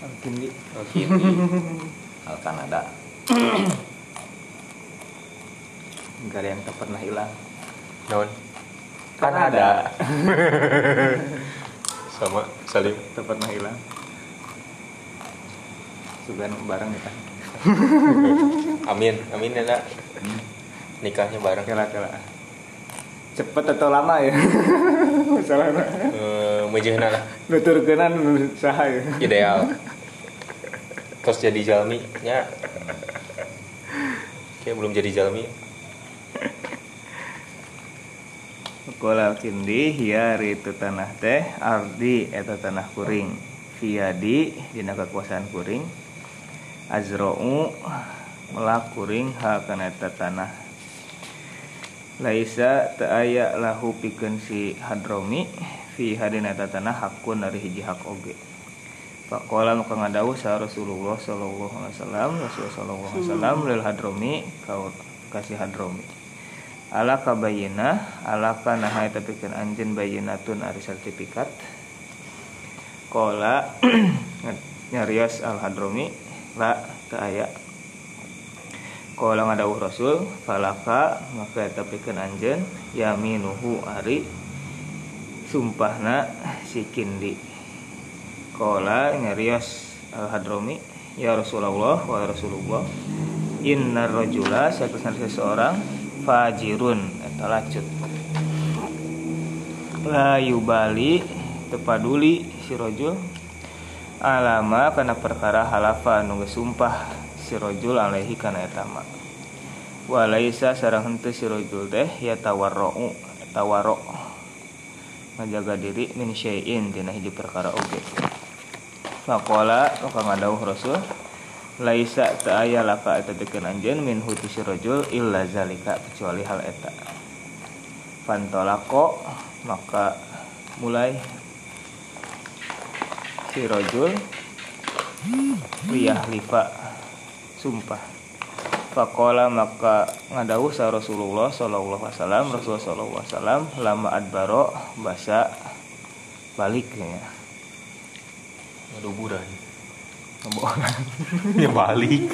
Alkindi. Oke. hal Kanada nggak ada yang tak pernah hilang Non. kan ada Sama Salim. tak pernah hilang sugan bareng ya kan Amin. Amin ya, Nak. Nikahnya bareng. kela kela cepet atau lama ya masalahnya Eh, mejehna lah. nuturkenan saha ya Ideal. Terus jadi jalmi nya. Kayak belum jadi jalmi. Kindi hiya ritu tanah teh ardi eta tanah kuring Fiyadi dina kekuasaan kuring Azro'u melak kuring ha kana eta tanah. Laisa teu aya lahu pikeun si Hadromi fi hadina eta tanah hakun dari hiji hak oge. Pakola maka ngadawuh sa Rasulullah sallallahu alaihi wasallam Rasulullah sallallahu alaihi wasallam lil Hadromi kau kasih Hadromi alaka bayina alaka naha tapi kan anjen bayinatun ari sertifikat. Kola nyarios al hadromi la teu aya. Kola ngadawuh rasul falaka maka tapi kan anjen yaminuhu ari sumpahna si kindi. Kola nyarios al hadromi ya rasulullah wa rasulullah inna rajula seseorang fajirun. Eta lacut la yubali tepaduli si rojul. Alama kana perkara halafa geus sumpah si rojul alaihi kana eta ma walaisa sareng henteu si rojul teh ya tawarrou tawarro ngajaga diri min syai'in dina hiji perkara oge. Faqala maka ngadawuh Rasul Laisa ta'aya laka eta min huti si rajul illa zalika kecuali hal eta. Fantolako maka mulai si rajul riyah lifa sumpah. Fakola maka ngadawuh sa Rasulullah sallallahu alaihi wasallam Rasulullah sallallahu alaihi wasallam lama adbaro basa balik ya Ngebohongan. Ya balik.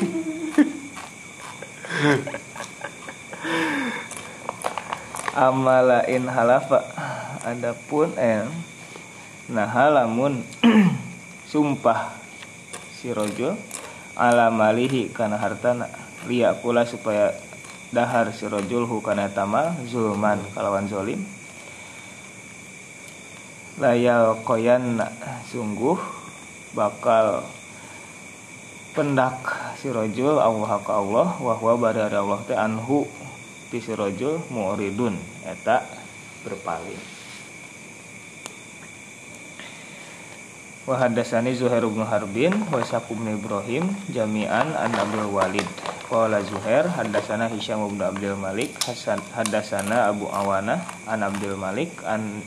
amala in halafa. Adapun eh nah halamun sumpah. Si rojo ala malihi kana hartana. Liya pula supaya dahar si rojul hukana tamal zulman kalawan zolim. Layal koyan sungguh bakal pendak si rojul Allah ka Allah wahwa badari Allah teh anhu. Ti si rojul mu'ridun eta berpaling. Wa hadatsani Zuhair bin Harbin wa Ibrahim jami'an an Abdul Walid. Qala Zuhair hadatsana Hisyam bin Abdul Malik hasan hadatsana Abu Awana an Abdul Malik an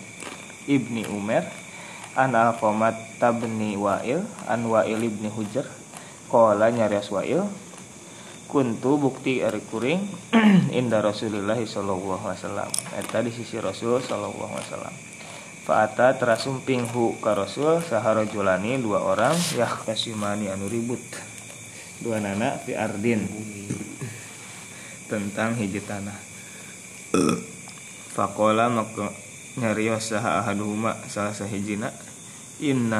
Ibni Umar an Alqamat tabni Wa'il an Wa'il ibni Hujr qala nyarias Wa'il kuntu bukti ari kuring inda Rasulillah sallallahu wasallam. Eta di sisi Rasul sallallahu wasallam. Fa'ata terasumping hu ka Rasul saharajulani dua orang yah kasimani anu ribut. Dua nana fi ardin. Tentang hiji tanah. Fakola maka nyarios saha ahaduhuma salah sahijina inna